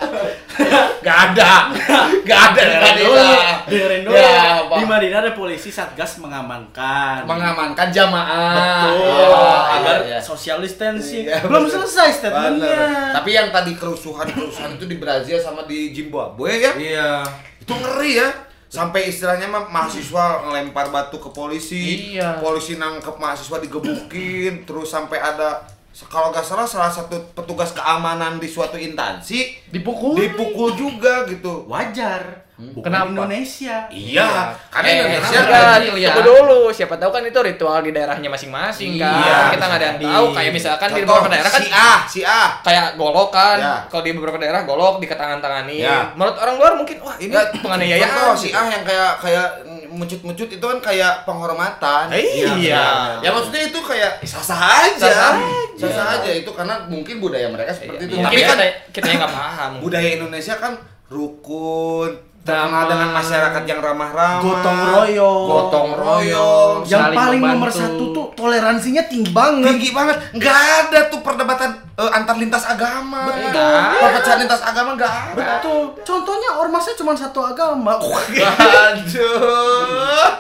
Gak ada Gak ada di Dengerin. Madinah. Dengerin dulu. Ya, apa? di Madinah ada polisi satgas mengamankan. mengamankan jamaah Betul. Oh, agar iya, iya. social distancing. Iya, Belum betul. selesai statementnya. Bener. Tapi yang tadi kerusuhan-kerusuhan itu di Brazil sama di Zimbabwe ya, Iya. itu ngeri ya. Sampai istilahnya mah mahasiswa ngelempar batu ke polisi, Iya. polisi nangkep mahasiswa digebukin, terus sampai ada kalau nggak salah salah satu petugas keamanan di suatu instansi Dipukul. dipukul juga gitu. Wajar. Bukan Kenapa? Indonesia. Iya, karena Eh, Indonesia enggak, kan tunggu dulu. Siapa tahu kan itu ritual di daerahnya masing-masing kan. Iya, Kita nggak ada yang tahu. Kayak misalkan di Contoh, beberapa daerah kan si A, si A. kayak golok kan. Ya. Kalau di beberapa daerah golok diketangan-tangani. Ya. Menurut orang luar mungkin wah ini Ya, penganiayaan. contoh, si A yang kayak kayak mencut-mencut itu kan kayak penghormatan. Iya. Ya maksudnya itu kayak sah-sah aja. Sah-sah Sah-sah aja itu karena mungkin budaya mereka seperti itu. Mungkin Tapi kan kita, kita yang nggak paham. budaya Indonesia kan rukun, Terkenal dengan masyarakat yang ramah-ramah. Gotong royong. Gotong royong. Yang paling nomor membantu. satu tuh toleransinya tinggi banget. tinggi banget. Nggak ada tuh perdebatan eh, antar lintas agama. Betul. Perpecahan lintas agama nggak ada. Betul. Contohnya ormasnya cuma satu agama. Waduh.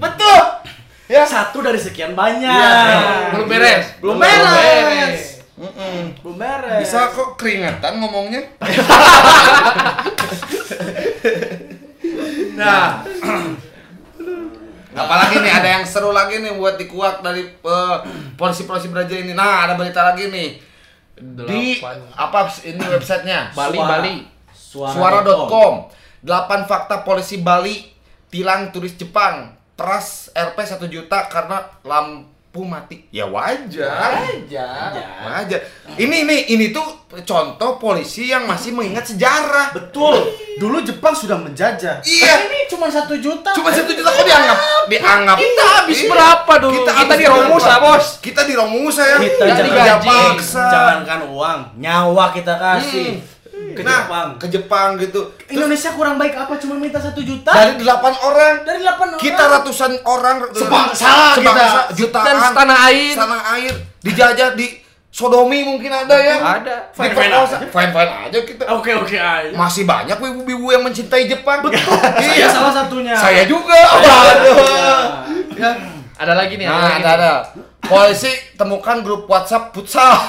Betul. Ya. Satu dari sekian banyak. Iya. Belum beres. Belum Belum beres. beres. Belum beres. Bisa kok keringetan ngomongnya. nah, apalagi nih ada yang seru lagi nih buat dikuak dari eh, polisi-polisi Brazil ini. Nah, ada berita lagi nih. Di apa ini websitenya? Bali, Suara. Bali. Suara.com 8 fakta polisi Bali tilang turis Jepang Peras RP 1 juta karena lampu mati Ya wajar Aja. Wajar Ini nih ini tuh contoh polisi yang masih mengingat sejarah Betul. Dulu Jepang sudah menjajah. Iya. Ini cuma satu juta. Cuma satu juta kok dianggap dianggap Kita habis Iya. berapa dulu? Kita, Kita di Romusa? Bos. Kita di Romusa ya. Kita jangan paksa. Jangankan uang, nyawa kita kasih ke nah, Jepang. ke Jepang gitu. Terus Indonesia kurang baik apa cuma minta satu juta? dari delapan orang Dari 8 orang. kita ratusan orang Sebangsa sebangsa kita. jutaan Dan setanah air. tanah air dijajah di sodomi mungkin ada ya Ada. Fine-fine diperkosa aja. fine fine aja kita Oke oke aja. masih banyak wibu-wibu yang mencintai Jepang betul Saya iya salah satunya. saya juga waduh Ya. Ada lagi nih. nah lagi ada nih. ada polisi temukan grup WhatsApp futsal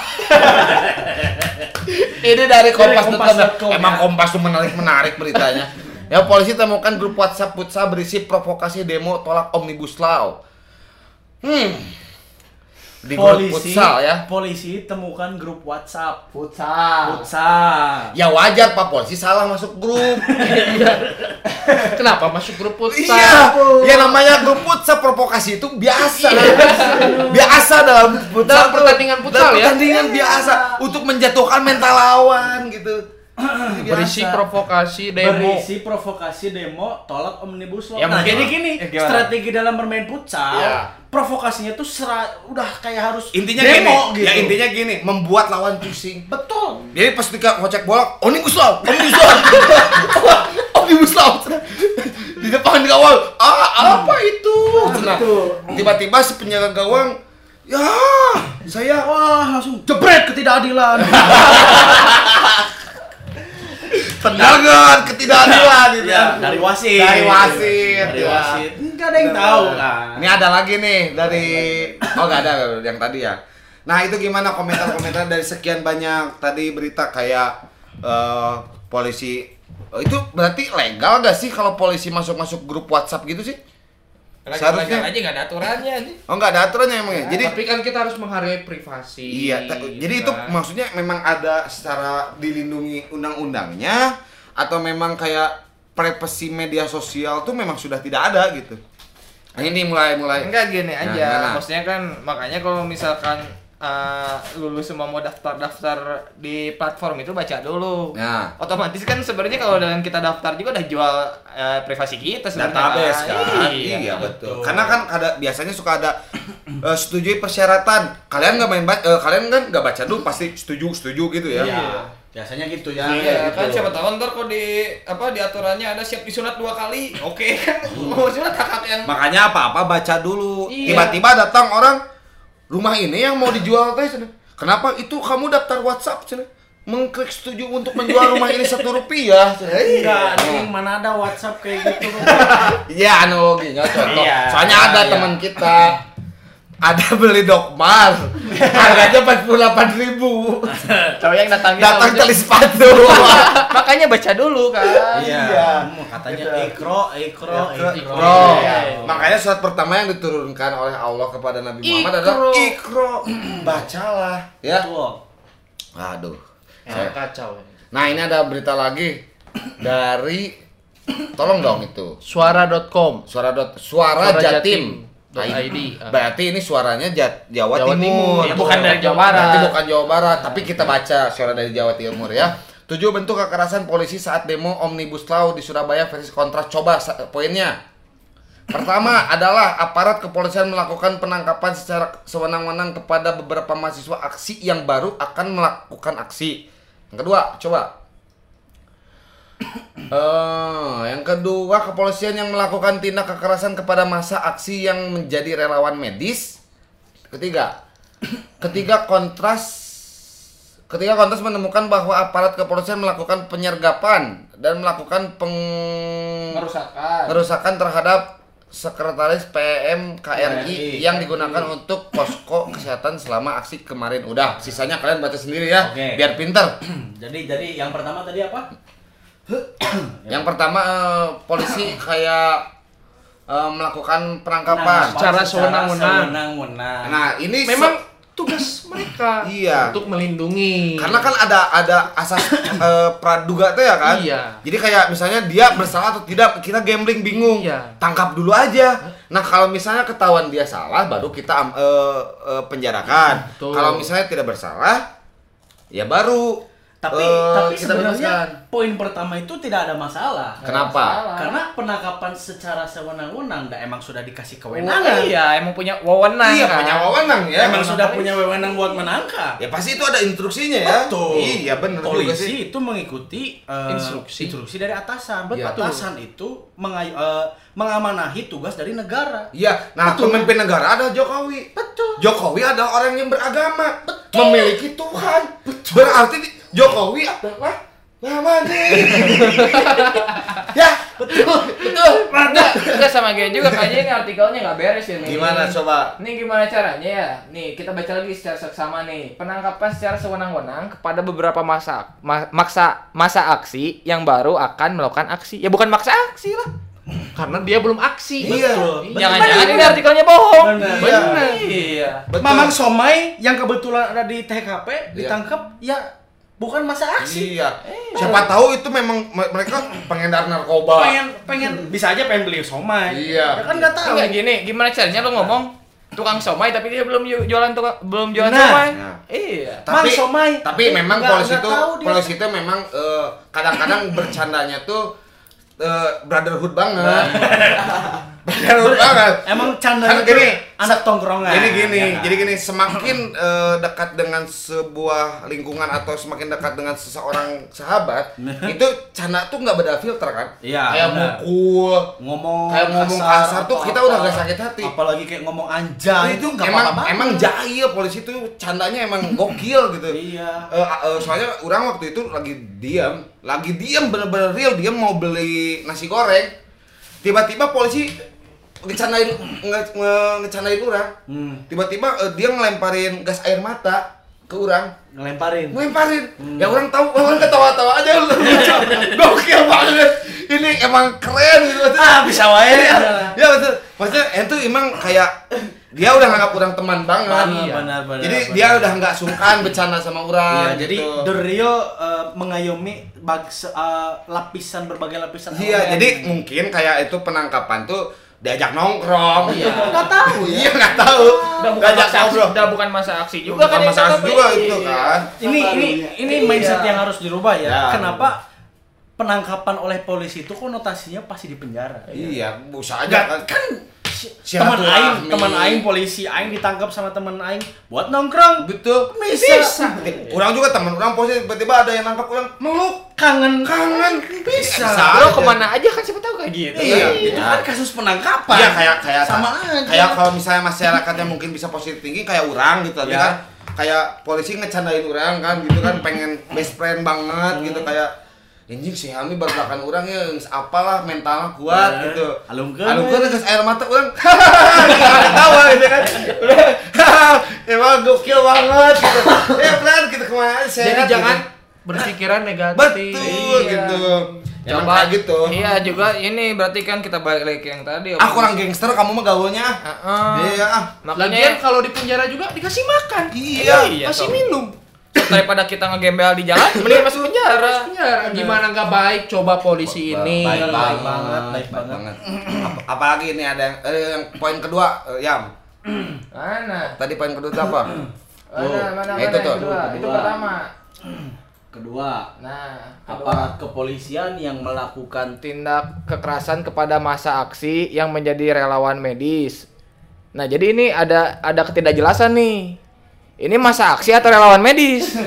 ini dari Kompas, Kompas.com, emang ya. Kompas tuh menarik menarik beritanya. Ya polisi temukan grup WhatsApp futsal berisi provokasi demo tolak omnibus law. Hmm di grup polisi, futsal ya polisi temukan grup WhatsApp. Futsal. Futsal. ya wajar pak polisi salah masuk grup Kenapa masuk grup futsal? iya ya namanya grup futsal provokasi itu biasa biasa dalam futsal Dalam pertandingan futsal Dalam ya? pertandingan biasa untuk menjatuhkan mental lawan gitu. Berisi provokasi demo. Berisi provokasi demo tolak omnibus law. Ya, nah, jadi gini, eh, gimana? strategi dalam bermain futsal, Iya. provokasinya tuh sera, udah kayak harus intinya demo gini gitu. ya intinya gini membuat lawan pusing betul. jadi pas ketika ngocek bola omnibus law omnibus law omnibus law di depan gawang ah apa itu Nah, tiba-tiba si penjaga gawang ya saya Wah, langsung jebret ketidakadilan. tendangan ketidakadilan gitu ya, dari wasit. Dari wasit, Dari wasit. Enggak ada yang tahu kan. Ini ada lagi nih dari oh nggak ada yang tadi ya. Nah itu gimana komentar-komentar dari sekian banyak tadi berita kayak eh, polisi oh, itu berarti legal gak sih kalau polisi masuk-masuk grup WhatsApp gitu sih? Seharusnya- aja nggak ada aturannya nih. Oh nggak ada aturannya emang ya. Jadi Tapi kan kita harus menghargai privasi. iya. gitu jadi itu kan. maksudnya memang ada secara dilindungi undang-undangnya atau memang kayak privasi media sosial tuh memang sudah tidak ada gitu. Nah, ini mulai mulai. Enggak gini Nah, aja. gimana? Maksudnya kan makanya kalau misalkan eh, lulus semua mau daftar-daftar di platform itu baca dulu. Nah. Otomatis kan sebenarnya kalau dengan kita daftar juga udah jual eh, privasi kita sebenarnya. database kan Iya. iya, betul karena kan ada biasanya suka ada eh, setujui persyaratan kalian nggak main ba- eh, kalian kan nggak baca dulu pasti setuju setuju gitu ya Iya. Biasanya gitu ya. Iya, kan gitu. siapa tahu ntar kok di apa di aturannya ada siap disunat dua kali. Oke kan. Mau sunat kakak yang makanya apa apa baca dulu Iya. tiba-tiba datang orang rumah ini yang mau dijual teh cenah. kenapa itu kamu daftar WhatsApp cenah? mengklik setuju untuk menjual rumah ini satu rupiah. Enggak, nih mana ada WhatsApp kayak gitu. Iya analoginya contoh. Soalnya ada teman kita ada beli dokmar harganya empat puluh delapan ribu cowok yang datangnya datang tahunya- teli sepatu Makanya baca dulu kan. Iya. Hmm, Katanya ikro, ikro, ikro. Bro, Iya. makanya surat pertama yang diturunkan oleh Allah kepada Nabi Muhammad adalah Iqra. ikro bacalah ya Betul. aduh Ya, kacau. nah ini ada berita lagi dari tolong dong itu Suara.com. suara dot suara, jatim Dot Nah, ID. berarti ini suaranya Jawa, Jawa Timur. Timur. Ya, bukan dari Jawa Barat. Berarti bukan Jawa Barat, tapi kita baca suara dari Jawa Timur ya. Tujuh bentuk kekerasan polisi saat demo Omnibus Law di Surabaya versi kontras. Coba poinnya. Pertama adalah aparat kepolisian melakukan penangkapan secara sewenang-wenang kepada beberapa mahasiswa aksi yang baru akan melakukan aksi. Yang kedua, coba Eh, yang kedua kepolisian yang melakukan tindak kekerasan kepada masa aksi yang menjadi relawan medis. Ketiga, ketiga kontras Ketiga kontras menemukan bahwa aparat kepolisian melakukan penyergapan dan melakukan peng Merusakan. terhadap sekretaris PM KRI KRI. yang digunakan untuk posko kesehatan selama aksi kemarin. Udah, sisanya kalian baca sendiri ya, Oke. biar pinter. Jadi jadi yang pertama tadi apa? Yang pertama eh, polisi kayak eh, melakukan penangkapan. Secara sewenang-wenang. Nah, ini Memang se- tugas mereka Iya. untuk melindungi. Karena kan ada ada asas eh, praduga tuh ya kan. Iya. Jadi kayak misalnya dia bersalah atau tidak, kita gambling bingung. Iya. Tangkap dulu aja. Nah kalau misalnya ketahuan dia salah, baru kita eh, eh, penjarakan. Betul. Kalau misalnya tidak bersalah, ya baru. Tapi eh, tapi kita sebenarnya bebaskan. poin pertama itu tidak ada masalah. Kenapa? Karena penangkapan secara sewenang-wenang, dah emang sudah dikasih Oh, kewenangan. iya, emang punya wewenang Iya kan? punya wewenang ya. Emang sudah punya wewenang buat menangkap. Ya pasti itu ada instruksinya ya. Betul. Iya benar juga Polisi sih. itu mengikuti eh, Instruksi. dari atasan. Betul. Atasan itu mengayu, eh, mengamanahi tugas dari negara. Iya, nah pemimpin negara ada Jokowi. Betul. Jokowi adalah orang yang beragama, memiliki Tuhan. Berarti di- Jokowi adalah nama ya, Betul, betul. Enggak, enggak sama kayak juga kayaknya ini artikelnya nggak beres ya nih. Gimana coba? Ini gimana caranya ya? Nih, kita baca lagi secara seksama nih. Penangkapan secara sewenang-wenang kepada beberapa masa ma- maksa masa aksi yang baru akan melakukan aksi. Ya bukan maksa aksi lah. Karena dia belum aksi. Iya. Jangan-jangan ini artikelnya bohong. Benar. Benar. Iya. Betul. Mamang Somai yang kebetulan ada di TKP ditangkap ya bukan masa aksi. Iya. Siapa tahu itu memang me- mereka pengedar narkoba. Pengen pengen bisa aja pengen beli somai. Iya. Ya kan nggak tahu. Enggak gini, gimana caranya lo ngomong tukang somai tapi dia belum ju- jualan tukang belum jualan Nah. somai. Nah. Iya. Mang Tapi somai. tapi memang polisi itu polisi itu memang eh, kadang-kadang bercandanya tuh eh, brotherhood banget. brotherhood banget. Emang canda Kan itu gini, anak tongkrongan. Jadi gini, Ya kan? jadi gini, semakin eh, dekat dengan sebuah lingkungan atau semakin dekat dengan seseorang sahabat, itu canda tuh nggak beda filter kan? Iya, Kayak benar. mukul, ngomong Kayak ngomong kasar tuh atau kita apa. udah gak sakit hati. Apalagi kayak ngomong anjay itu nggak emang apa-apa emang jahil polisi tuh candanya emang gokil gitu. Iya. Eh, eh, soalnya orang waktu itu lagi diam, lagi diam bener-bener real dia mau beli nasi goreng. Tiba-tiba polisi ngecandain nge, nge- ngecandain orang. Hmm. Tiba-tiba eh, dia ngelemparin gas air mata ke orang. ngelemparin. Ngelemparin. Ya orang tahu, orang ketawa-tawa aja. Gokil banget. Ini emang keren gitu. Ah, bisa wae. Iya, ya betul. Maksudnya itu emang kayak dia udah nganggap orang teman banget. Benar, Iya. benar, benar, Jadi benar. dia udah nggak sungkan bercanda sama Iya, orang. jadi gitu. The Rio eh, mengayomi bag, eh, lapisan berbagai lapisan. Iya, jadi mungkin kayak itu penangkapan tuh diajak nongkrong. Iya. Nggak tahu ya. Iya nggak tahu. Udah bukan masa aksi, udah bukan masa aksi juga Bukan kan yang masalah ditangkap juga ini. itu kan. ini ini ini Iya. mindset yang harus dirubah ya. Ya. Kenapa penangkapan oleh polisi itu konotasinya pasti di penjara? Iya, bisa aja Enggak, kan. Kan teman aing, teman aing polisi aing ditangkap sama teman aing buat nongkrong. Betul. Bisa. Orang juga teman orang polisi tiba-tiba ada yang nangkap orang meluk. Kangen Kangen. bisa. Bro aja. ke mana aja kan siapa tahu kayak gitu. Iya. Itu kan kasus penangkapan. Iya kayak kayak sama aja. Kayak kalau misalnya masyarakatnya mungkin bisa positif tinggi kayak orang gitu Ya. kan kayak polisi ngecandain orang kan gitu kan pengen best friend banget gitu kayak anjing si Hami berbelakan orang ya apalah mentalnya kuat Eh, gitu. Alungkeun we. geus air mata orang. Ketawa gitu kan. Emang gokil banget gitu. Ya pelan gitu ke mana Jadi sehat jangan gitu. berpikiran negatif. Betul Iya. gitu. Coba kayak gitu. Iya juga ini berarti kan kita balik lagi yang tadi. Ah kurang gangster kamu mah gaulnya. Heeh. Iya ah. Makanya Lagian kalau di penjara juga dikasih makan. Iya. Kasih toh. minum. Daripada kita ngegembel di jalan, mending masuk penjara. Penjara gimana nggak baik coba polisi ini. Baik Baik banget, banget, baik baik banget. Ap- apalagi ini ada yang, eh, yang poin kedua, eh, Yam. Mana? Tadi poin kedua itu apa? Mana, mana, itu mana tuh. yang kedua? Itu Kedua. pertama. Kedua, Nah, aparat kepolisian yang melakukan tindak kekerasan kepada masa aksi yang menjadi relawan medis. Nah, jadi ini ada ada ketidakjelasan nih. Ini masa aksi atau relawan medis?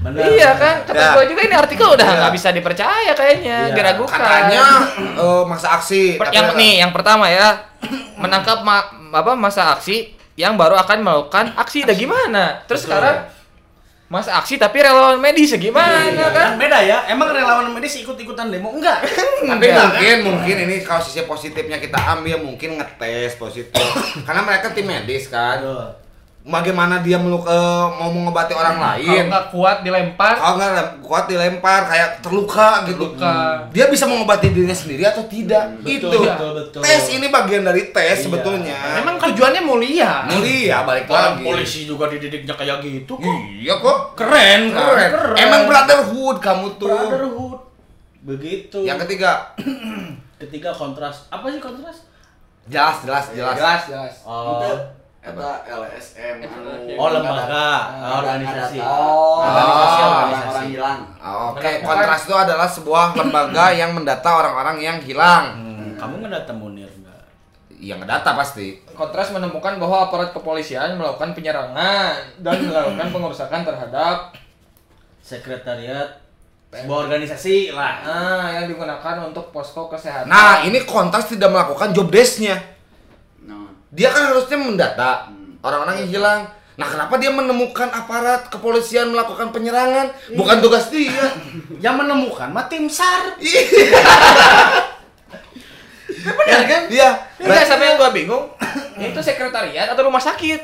Benar, iya kan? Kata Ya. gua juga ini artikel udah Ya. nggak bisa dipercaya kayaknya, Iya. diragukan. Katanya eh, masa aksi. Per- yang nih, yang pertama ya, menangkap ma- apa masa aksi yang baru akan melakukan aksi. Dah gimana? Terus Betul. sekarang masa aksi tapi relawan medis ya gimana Iya, kan? kan beda ya. Emang relawan medis ikut-ikutan demo enggak? Tapi Enggak. mungkin mungkin ini kalau sisi positifnya kita ambil mungkin ngetes positif. Karena mereka tim medis kan. Betul. Bagaimana dia meluk eh, mau mengobati orang Kalau lain nggak kuat dilempar, kalau nggak lem- kuat dilempar kayak terluka gitu Terluka. dia bisa mengobati dirinya sendiri atau tidak itu betul, betul. tes ini bagian dari tes Iya. sebetulnya memang tujuannya mulia. mulia balik Orang lagi polisi juga dididiknya kayak gitu kok. iya kok Keren, kan? keren. emang brotherhood kamu tuh Brotherhood. Begitu. yang ketiga ketiga kontras. Apa sih kontras? jelas jelas jelas Jelas, jelas. Oh, Eta LSM anu Oh, lembaga, organisasi. Oh, Organisasi, organisasi. orang-orang hilang. Oke, kontras itu adalah sebuah lembaga yang mendata orang-orang yang hilang. Hmm, kamu ngedata Munir nggak? Yang ngedata pasti. Kontras menemukan bahwa aparat kepolisian melakukan penyerangan dan melakukan pengerusakan terhadap Sekretariat sebuah organisasi lah. nah, yang digunakan untuk posko kesehatan. Nah, ini kontras tidak melakukan job desk-nya. Dia kan harusnya mendata orang-orang yang hilang. Nah, kenapa dia menemukan aparat kepolisian melakukan penyerangan? Bukan tugas dia. Yang menemukan mah tim SAR. Benar kan? Iya. Enggak sama yang gua bingung, itu sekretariat atau rumah sakit.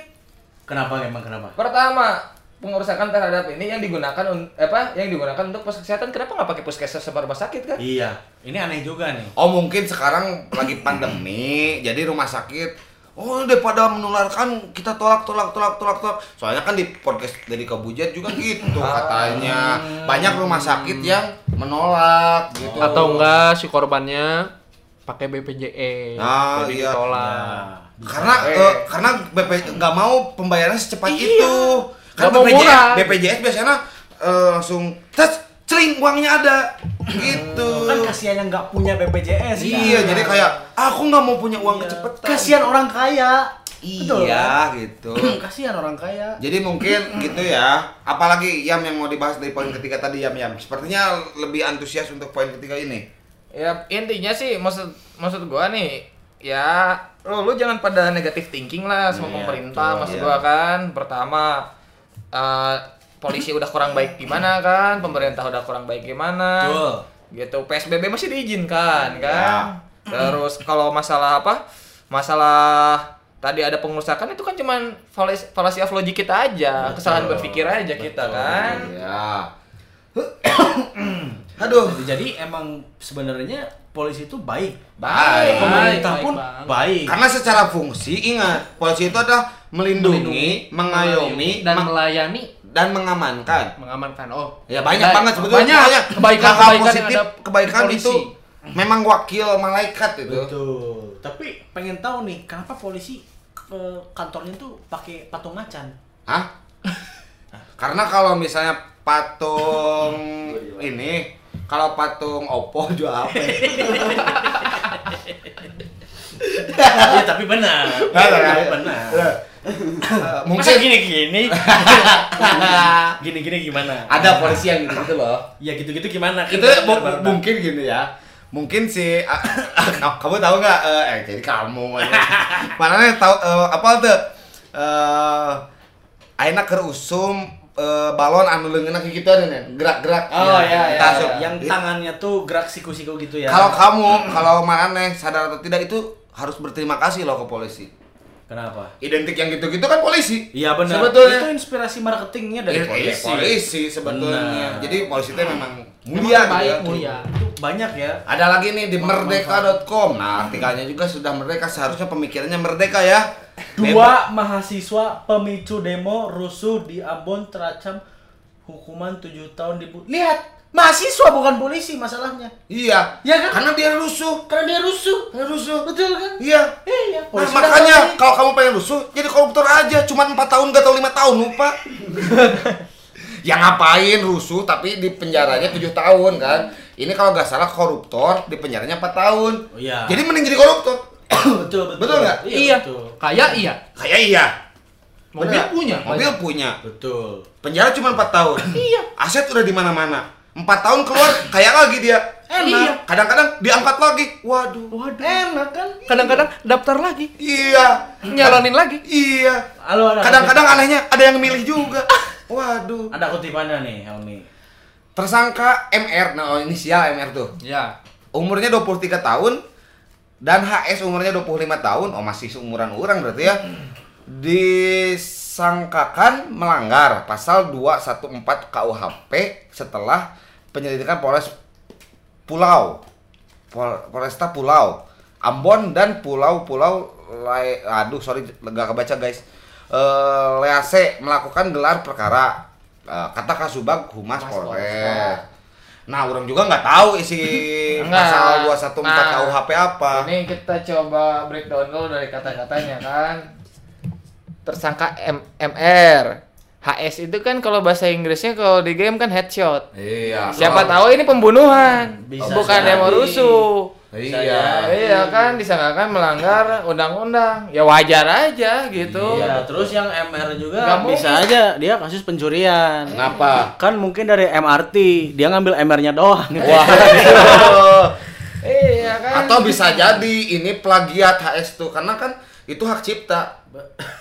Kenapa emang kenapa? Pertama, pengerusakan terhadap ini yang digunakan un- apa? Yang digunakan untuk pos kesehatan. Kenapa nggak pakai puskesmas sama rumah sakit kan? Iya, ini aneh juga nih. Oh, mungkin sekarang lagi pandemi, jadi rumah sakit Oh, daripada menularkan kita tolak tolak tolak tolak tolak. Soalnya kan di podcast dari Kabujat juga gitu katanya. Banyak rumah sakit yang menolak gitu. Atau enggak si korbannya pakai BPJS. Ah, jadi iya. ditolak. karena eh, karena BP nggak mau pembayarannya secepat itu kan Nggak mau BPJS, murah. BPJS biasanya eh, langsung tes celing uangnya ada gitu Kan kasihan yang nggak punya BPJS. kan? iya jadi kayak aku nggak mau punya uang Iya. kecepatan Kasihan orang kaya. Betul, iya gitu Kasihan orang kaya. jadi mungkin gitu ya apalagi Yam yang mau dibahas dari poin ketiga tadi Yam Yam sepertinya lebih antusias untuk poin ketiga ini Ya intinya sih maksud maksud gua nih ya lu, lu jangan pada negatif thinking lah sama Iya, pemerintah maksud iya. gua kan pertama eh, polisi udah kurang baik gimana kan? Pemerintah udah kurang baik gimana? Betul. gitu PSBB masih diizinkan kan? Terus kalau masalah apa? Masalah tadi ada pengusakan itu kan cuman fallacy fallacy of logic kita aja kesalahan berpikir aja kita kan? Ya aduh. Jadi emang sebenarnya polisi itu baik. Baik. Pemerintah Baik pun banget. baik. Karena secara fungsi ingat, polisi itu adalah melindungi, mengayomi, dan meng- melayani dan mengamankan. mengamankan. Oh, Ya banyak baik. banget sebetulnya. Banyak Banyak. kebaikan-kebaikan Hal-hal yang positif, ada kebaikan itu memang wakil malaikat itu. Betul. Tapi pengen tahu nih, kenapa polisi ke kantornya tuh pakai patung macan? Hah? Karena kalau misalnya patung ini, kalau patung Oppo jual apa? Iya, tapi benar. Benar, Tapi ya. benar. Eh, Masa mungkin gini-gini? Gini-gini gimana? ada polisi yang gitu-gitu loh. Ya gitu-gitu gimana? itu mungkin gini ya mungkin si kamu tahu nggak eh eh, jadi kamu mana nih tahu eh, apa tuh eh Aina keur usum eh, balon anu leungeunna kayak gitu ada nih gerak-gerak Oh, iya, iya, Tasuk. iya. Yang tangannya tuh gerak siku-siku gitu ya. kalau kamu kalau mana sadar atau tidak itu harus berterima kasih loh ke polisi Kenapa? identik yang gitu-gitu kan polisi Iya benar. sebetulnya Itu inspirasi marketingnya dari Iya, iya, polisi. polisi sebetulnya Benar. jadi polisi itu memang mulia Emang baik, gitu ya. mulia. Itu banyak ya. Ada lagi nih di merdeka.com. Nah, artikelnya juga sudah merdeka, seharusnya pemikirannya merdeka ya. Dua mahasiswa pemicu demo rusuh di Ambon terancam hukuman 7 tahun di Lihat, mahasiswa bukan polisi masalahnya. Iya. Iya kan? Karena dia rusuh. Karena dia rusuh. Dia rusuh. Betul kan? Iya. Iya, Nah, makanya kalau kamu pengen rusuh, jadi koruptor aja. Cuma 4 tahun gak tau 5 tahun, lupa. ya ngapain rusuh tapi di penjaranya 7 tahun kan. Ini kalau nggak salah koruptor di penjaranya 4 tahun. Oh, iya. Jadi mending jadi koruptor. betul, betul. Betul nggak? Iya. betul. Kayak iya. Kayak iya. Mobil punya. Mobil punya. Betul. Penjara cuma 4 tahun. iya. Aset udah di mana-mana. 4 tahun keluar kayak lagi dia. Enak. Iya. Kadang-kadang diangkat lagi. Waduh. Waduh. Enak kan? Kadang-kadang daftar lagi, Iya. nyalonin lagi. Iya. Halo, ada Kadang-kadang anehnya ada yang milih juga. Waduh. ada kutipannya nih, Helmi. Tersangka MR, nah oh, inisial MR tuh. Ya. Umurnya 23 tahun dan HS umurnya 25 tahun. Oh, masih seumuran orang berarti ya. disangkakan melanggar pasal 214 KUHP setelah penyelidikan Polres Pulau. Pol- Polresta Pulau. Ambon dan pulau-pulau Lai- aduh sorry nggak kebaca guys. Eh, Lease melakukan gelar perkara Eh, kata Kasubag Humas Polres. Nah orang juga nggak tahu isi pasal 214 Nah, KUHP apa. Ini kita coba breakdown dulu dari kata-katanya kan. Tersangka M MR. HS itu kan kalau bahasa Inggrisnya kalau di game kan headshot. iya Siapa tahu ini pembunuhan, Bisa bukan jadi. demo rusuh. iya Iya kan disangkakan melanggar undang-undang. Ya wajar aja gitu. Iya, terus yang MR juga Nggak bisa mungkin. aja dia kasus pencurian. Kenapa? Kan mungkin dari MRT, dia ngambil MR-nya doang. Wah. Iya kan. Atau bisa jadi ini plagiat HS tuh karena kan itu hak cipta.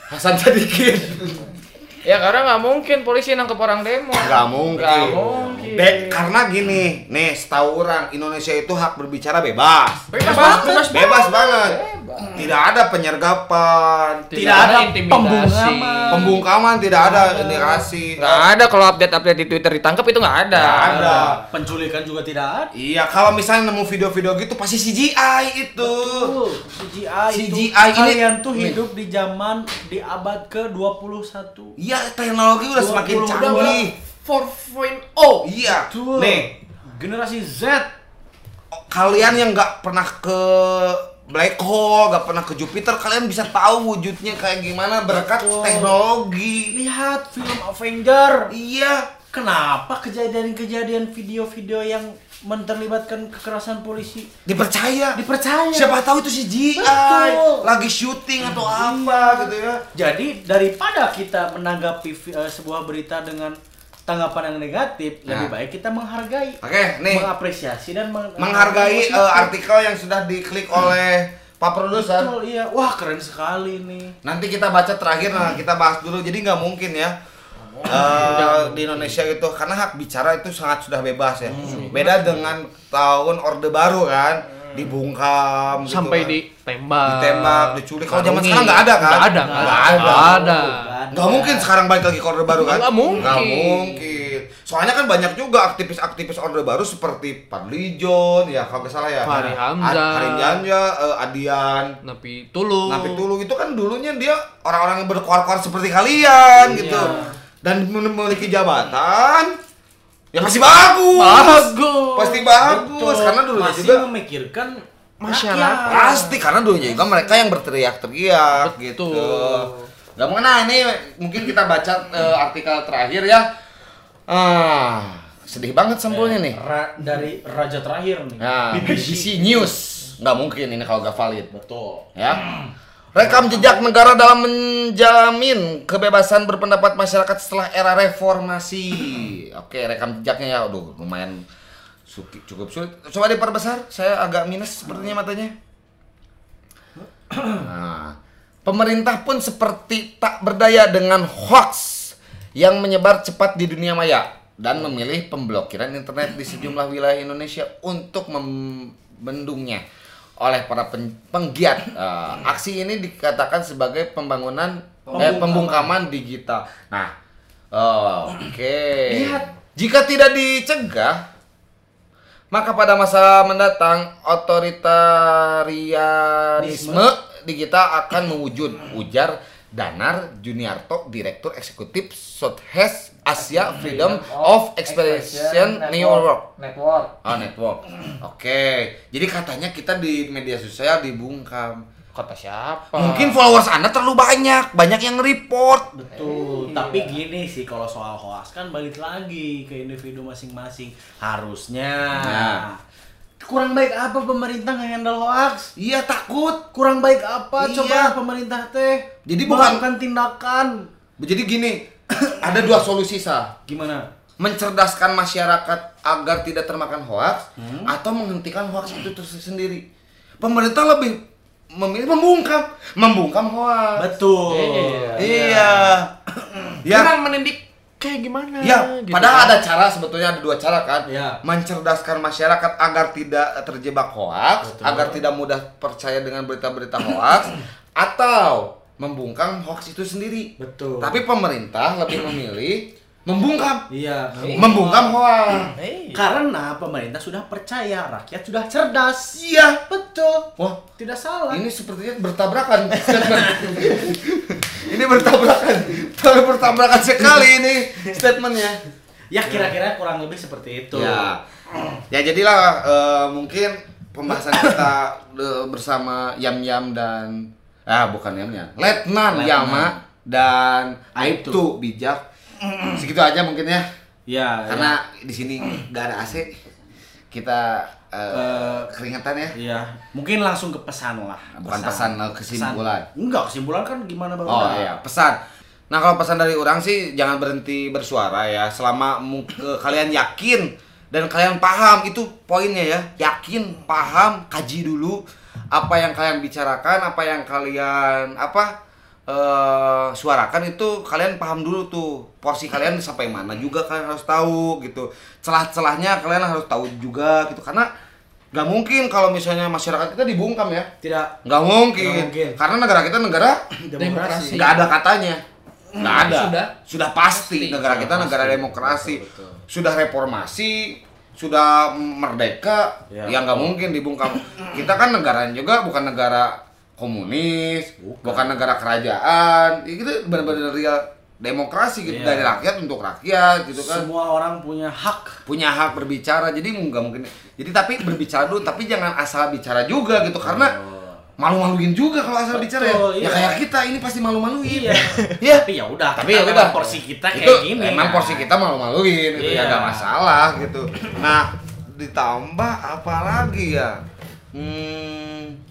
Hasan Sadikin. Ya karena nggak mungkin polisi nangkep orang demo. Nggak mungkin. Nggak mungkin. Dek, karena gini, nih setahu orang Indonesia itu hak berbicara bebas. Bebas banget. Bebas banget. Tidak ada penyergapan, Tidak Tidak ada ada intimidasi. pembungkaman. pembungkaman, tidak ada indikasi. Nggak ada kalau update-update di Twitter ditangkap itu nggak ada. Nggak ada. Penculikan juga tidak ada. Iya, kalau misalnya nemu video-video gitu pasti CGI itu. Tuh, CGI, itu CGI ini- kalian tuh hidup di zaman di abad ke-21. Iya, teknologi udah semakin 20 canggih. 4.0. Iya. Tuh. Nih, Generasi Z. kalian yang nggak pernah ke black hole, nggak pernah ke Jupiter, kalian bisa tahu wujudnya kayak gimana berkat Betul. teknologi. Lihat film Avenger. Iya. Kenapa kejadian-kejadian video-video yang menterlibatkan kekerasan polisi Dipercaya. dipercaya? Siapa tahu itu CGI, Betul. lagi syuting atau apa gitu ya. Jadi daripada kita menanggapi eh, sebuah berita dengan tanggapan yang negatif, Nah. lebih baik kita menghargai, Oke, nih mengapresiasi dan meng- menghargai eh, artikel yang sudah diklik oleh Pak Produser. Betul, iya. Wah, keren sekali nih. Nanti kita baca terakhir, nah kita bahas dulu. Jadi nggak mungkin ya. eh, di Indonesia itu karena hak bicara itu sangat sudah bebas ya. Beda dengan tahun Orde Baru kan, dibungkam gitu Sampai kan. ditembak. ditembak, diculik. Kalau zaman sekarang nggak ada kan? Nggak ada. Nggak Nggak ada. ada. Nggak mungkin sekarang balik lagi ke Orde Baru kan? Nggak mungkin. Nggak mungkin. Soalnya kan banyak juga aktivis-aktivis Orde Baru seperti Padli John, ya kalau nggak salah ya. Fahri Ad- Hamzah. Harim Janja, eh, Adian, Napi Tulu. Napi Tulu itu kan dulunya dia orang-orang yang berkuar-kuar seperti kalian Iya. gitu. Dan memiliki jabatan ya pasti bagus. Bagus. Pasti bagus Betul. karena dulunya masih juga memikirkan Masyarakat. pasti karena dulunya juga mereka yang berteriak-teriak gitu. Gak mengenai ini mungkin kita baca eh, artikel terakhir ya. Ah, sedih banget sampulnya nih. Ra- dari raja terakhir nih. Nah, BBC News. Nggak mungkin ini kalau gak valid. Betul. Ya. Rekam jejak negara dalam menjamin kebebasan berpendapat masyarakat setelah era reformasi. Oke, rekam jejaknya ya. Aduh, lumayan suki- cukup sulit. Coba diperbesar. Saya agak minus sepertinya matanya. Nah, pemerintah pun seperti tak berdaya dengan hoax yang menyebar cepat di dunia maya dan memilih pemblokiran internet di sejumlah wilayah Indonesia untuk membendungnya oleh para pen- penggiat. Eh, aksi ini dikatakan sebagai pembangunan eh, pembungkaman digital. Nah, oh, oke. Lihat. Jika tidak dicegah, maka pada masa mendatang otoritarianisme digital akan mewujud ujar Danar Juniarto Direktur Eksekutif Sothes Asia Freedom of Expression Network. Network. Oh, network. Oke. Jadi katanya kita di media sosial dibungkam. Kata siapa? Mungkin followers Anda terlalu banyak, banyak yang report. Betul. Tapi gini sih kalau soal hoax kan balik lagi ke individu masing-masing. Harusnya. Nah. Kurang baik apa pemerintah nge-handle hoax? Iya takut. Kurang baik apa Iya. coba pemerintah teh? Jadi bukan- melakukan tindakan. Jadi gini, ada dua solusi sah. Gimana? mencerdaskan masyarakat agar tidak termakan hoax atau menghentikan hoax itu terus sendiri. Pemerintah lebih memilih membungkam, membungkam hoax. Betul. Iya. Iya. ya. Kurang mendidik kayak gimana? Ya, gitu. padahal ada cara sebetulnya ada dua cara kan. Iya. Mencerdaskan masyarakat agar tidak terjebak hoax, agar tidak mudah percaya dengan berita-berita hoax atau membungkam hoax itu sendiri. Betul. Tapi pemerintah lebih memilih membungkam, Iya. membungkam hoax. Eh, Karena pemerintah sudah percaya, rakyat sudah cerdas. Iya. Betul. Wah, Tidak salah. ini sepertinya bertabrakan. ini bertabrakan. Terlalu bertabrakan sekali ini statementnya. Ya kira-kira kurang lebih seperti itu. Ya, ya jadilah eh, mungkin pembahasan kita eh, bersama Yam Yam dan ah bukan Yam Yam, Letnan Letnan. Yama dan. Aibtu bijak. Segitu aja mungkin ya, Ya. karena di sini nggak ada AC, kita eh, Eh, keringetan ya. Iya. Mungkin langsung ke pesan lah. Bukan pesan, eh, kesimpulan. Pesan. Enggak, kesimpulan kan gimana Bang? Oh iya, pesan. Nah kalau pesan dari orang sih jangan berhenti bersuara ya selama kalian yakin dan kalian paham itu poinnya ya yakin paham kaji dulu apa yang kalian bicarakan apa yang kalian apa eh suarakan itu kalian paham dulu tuh porsi kalian sampai mana juga kalian harus tahu gitu celah-celahnya kalian harus tahu juga gitu karena nggak mungkin kalau misalnya masyarakat kita dibungkam ya Tidak nggak mungkin. Nggak mungkin. karena negara kita negara Demokrasi. nggak ada katanya nggak ada Sudah. sudah pasti Pasti. negara kita negara demokrasi sudah reformasi sudah merdeka Ya. ya nggak mungkin dibungkam kita kan negara juga bukan negara komunis bukan, negara kerajaan Ya, kita benar-benar real demokrasi gitu Iya. dari rakyat untuk rakyat gitu kan Semua orang punya hak. punya hak berbicara jadi nggak mungkin jadi tapi berbicara dulu tapi jangan asal bicara juga gitu karena malu-maluin juga kalau asal bicara ya Betul, ya iya. kayak kita ini pasti malu-maluin Iya. ya Tapi ya udah, tapi ya memang udah porsi kita kayak itu gini. emang kan. porsi kita malu-maluin gitu ya Iya. nggak masalah gitu nah ditambah apa lagi ya hmm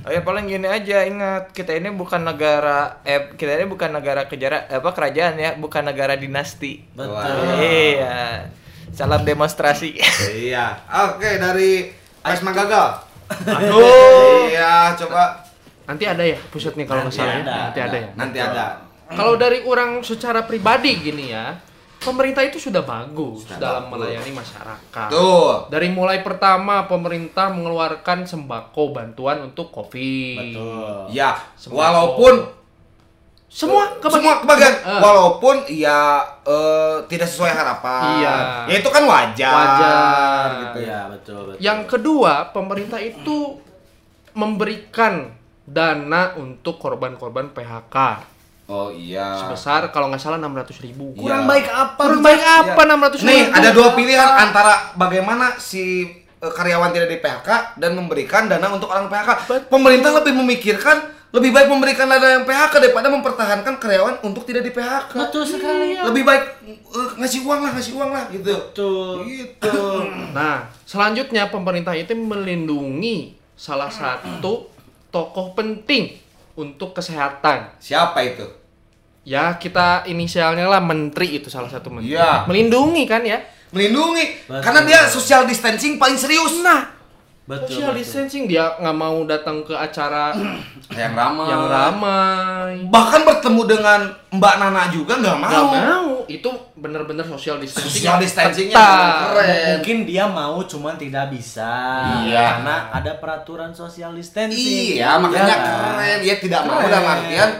Oh ya paling gini aja ingat kita ini bukan negara eh kita ini bukan negara kejara apa kerajaan ya bukan negara dinasti. Betul. Iya. Salam demonstrasi. iya oke dari Pesma gagal aduh iya coba Nanti ada ya pusatnya kalau nggak Nanti salah ya. ada. Nanti ada ya. nanti ada Kalau dari orang secara pribadi gini ya, pemerintah itu sudah bagus dalam melayani masyarakat. tuh Dari mulai pertama pemerintah mengeluarkan sembako bantuan untuk COVID. Betul. ya Sembako. walaupun Semua kebagi- semua kebagian Eh. walaupun ya eh, tidak sesuai harapan Iya. ya itu kan wajar Wajar. gitu ya Iya, betul, betul. Yang kedua, pemerintah itu memberikan dana untuk korban-korban PHK oh iya sebesar kalau nggak salah 600 ribu. Iya. kurang baik apa? Kurang baik apa 600 ribu? nih ada dua pilihan antara bagaimana si eh, karyawan tidak di PHK dan memberikan dana untuk orang PHK Betul. pemerintah lebih memikirkan lebih baik memberikan dana yang PHK daripada mempertahankan karyawan untuk tidak di PHK Betul sekali. lebih baik eh, ngasih uang lah ngasih uang lah gitu Betul. gitu Nah, selanjutnya pemerintah itu melindungi salah satu tokoh penting untuk kesehatan. siapa itu Ya, kita inisialnya lah menteri itu salah satu menteri. Iya. Melindungi kan ya? melindungi Betul. karena dia social distancing paling serius Nah, Betul. social betul. distancing dia nggak mau datang ke acara yang ramai yang ramai. bahkan bertemu dengan Mbak Nana juga nggak mau, Nggak mau. Itu bener-bener social distancing. social distancingnya keren Mungkin dia mau cuman tidak bisa. Iya. Karena ada peraturan social distancing. Iya, makanya kan? keren. Ya tidak mau Keren. dalam artian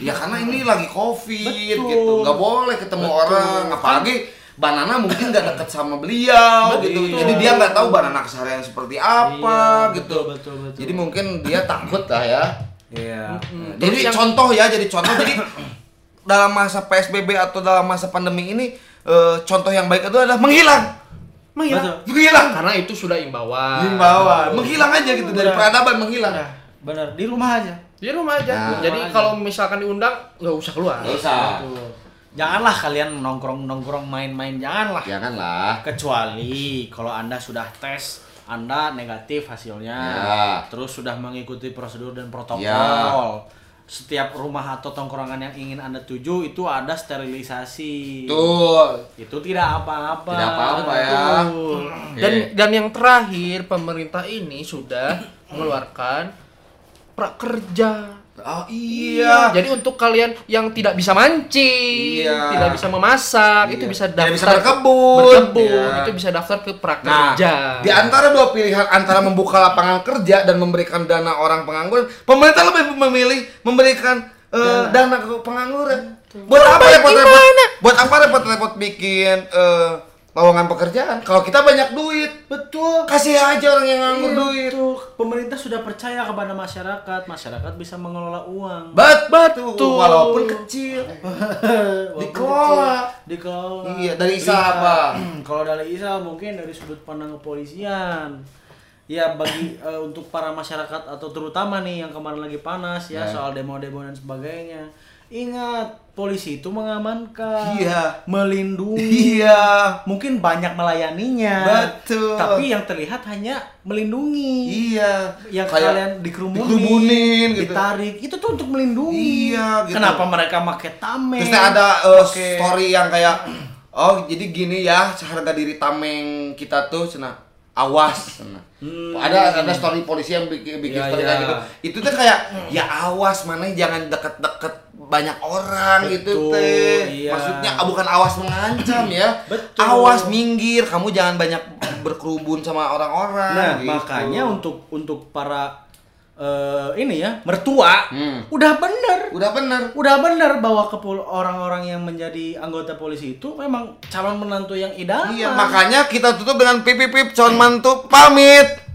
ya karena ini lagi covid Betul. gitu, nggak boleh ketemu Betul. orang. Apalagi Banana mungkin nggak deket sama beliau Betul. gitu, jadi dia nggak tahu Banana keseharian seperti apa Iya, gitu. betul, betul, betul. Jadi mungkin dia takut lah ya. Iya. Jadi yang- contoh ya, jadi contoh jadi dalam masa PSBB atau dalam masa pandemi ini eh, contoh yang baik itu adalah menghilang. Menghilang. Menghilang. Karena itu sudah imbauan. Himbauan, menghilang aja gitu dari Benar. peradaban menghilang. Benar di rumah aja. Di rumah aja. Nah. Jadi kalau misalkan diundang nggak usah keluar. Nggak usah. Betul. Janganlah kalian nongkrong-nongkrong main-main, janganlah. Janganlah. Kecuali kalau Anda sudah tes, Anda negatif hasilnya. Ya. Terus sudah mengikuti prosedur dan protokol. Ya. Setiap rumah atau tongkrongan yang ingin Anda tuju itu ada sterilisasi. Tuh. Itu tidak apa-apa. Tidak apa-apa ya. Dan dan yang terakhir pemerintah ini sudah mengeluarkan prakerja Oh iya. Jadi untuk kalian yang tidak bisa mancing, Iya. tidak bisa memasak, Iya. itu bisa Tidak daftar bisa berkebun. berkebun, Iya. itu bisa daftar ke Nah, prakerja. di antara dua pilihan antara membuka lapangan kerja dan memberikan dana orang pengangguran, pemerintah lebih memilih memberikan eh, dana ke pengangguran. Buat apa repot-repot? Buat apa repot-repot bikin eh, lowongan pekerjaan? Kalau kita banyak duit, Betul. kasih aja orang yang nganggur Iya, duit. betul. Pemerintah sudah percaya kepada masyarakat, masyarakat bisa mengelola uang. Bet betul, walaupun kecil. Dikelola. dikelola. Iya, dari Isa Iya. apa? Kalau dari Isa mungkin dari sudut pandang kepolisian. Ya bagi eh, untuk para masyarakat atau terutama nih yang kemarin lagi panas ya, soal demo-demo dan sebagainya. Ingat, polisi itu mengamankan, Iya. melindungi. Iya. Mungkin banyak melayaninya. Betul. Tapi yang terlihat hanya melindungi Iya. yang Kayak kalian dikerumunin, dikerumunin gitu. ditarik, itu tuh untuk melindungi. Iya, gitu. Kenapa mereka pakai tameng? Terus ada uh, pakai- story yang kayak oh jadi gini ya harga diri tameng kita tuh cina awas cina. Ada ada story polisi yang bikin bikin Iya, story iya. kayak gitu. Itu tuh kayak ya awas mana jangan deket-deket banyak orang gitu Betul, teh. iya. Maksudnya ah, bukan awas mengancam ya. Betul. Awas minggir, kamu jangan banyak berkerubun sama orang-orang. Nah, gitu. makanya untuk untuk para eh, ini ya, mertua Hmm. udah bener. udah bener. Udah bener bahwa kepul orang-orang yang menjadi anggota polisi itu memang calon menantu yang idaman. Iya, makanya kita tutup dengan pip pip pip calon mantu pamit.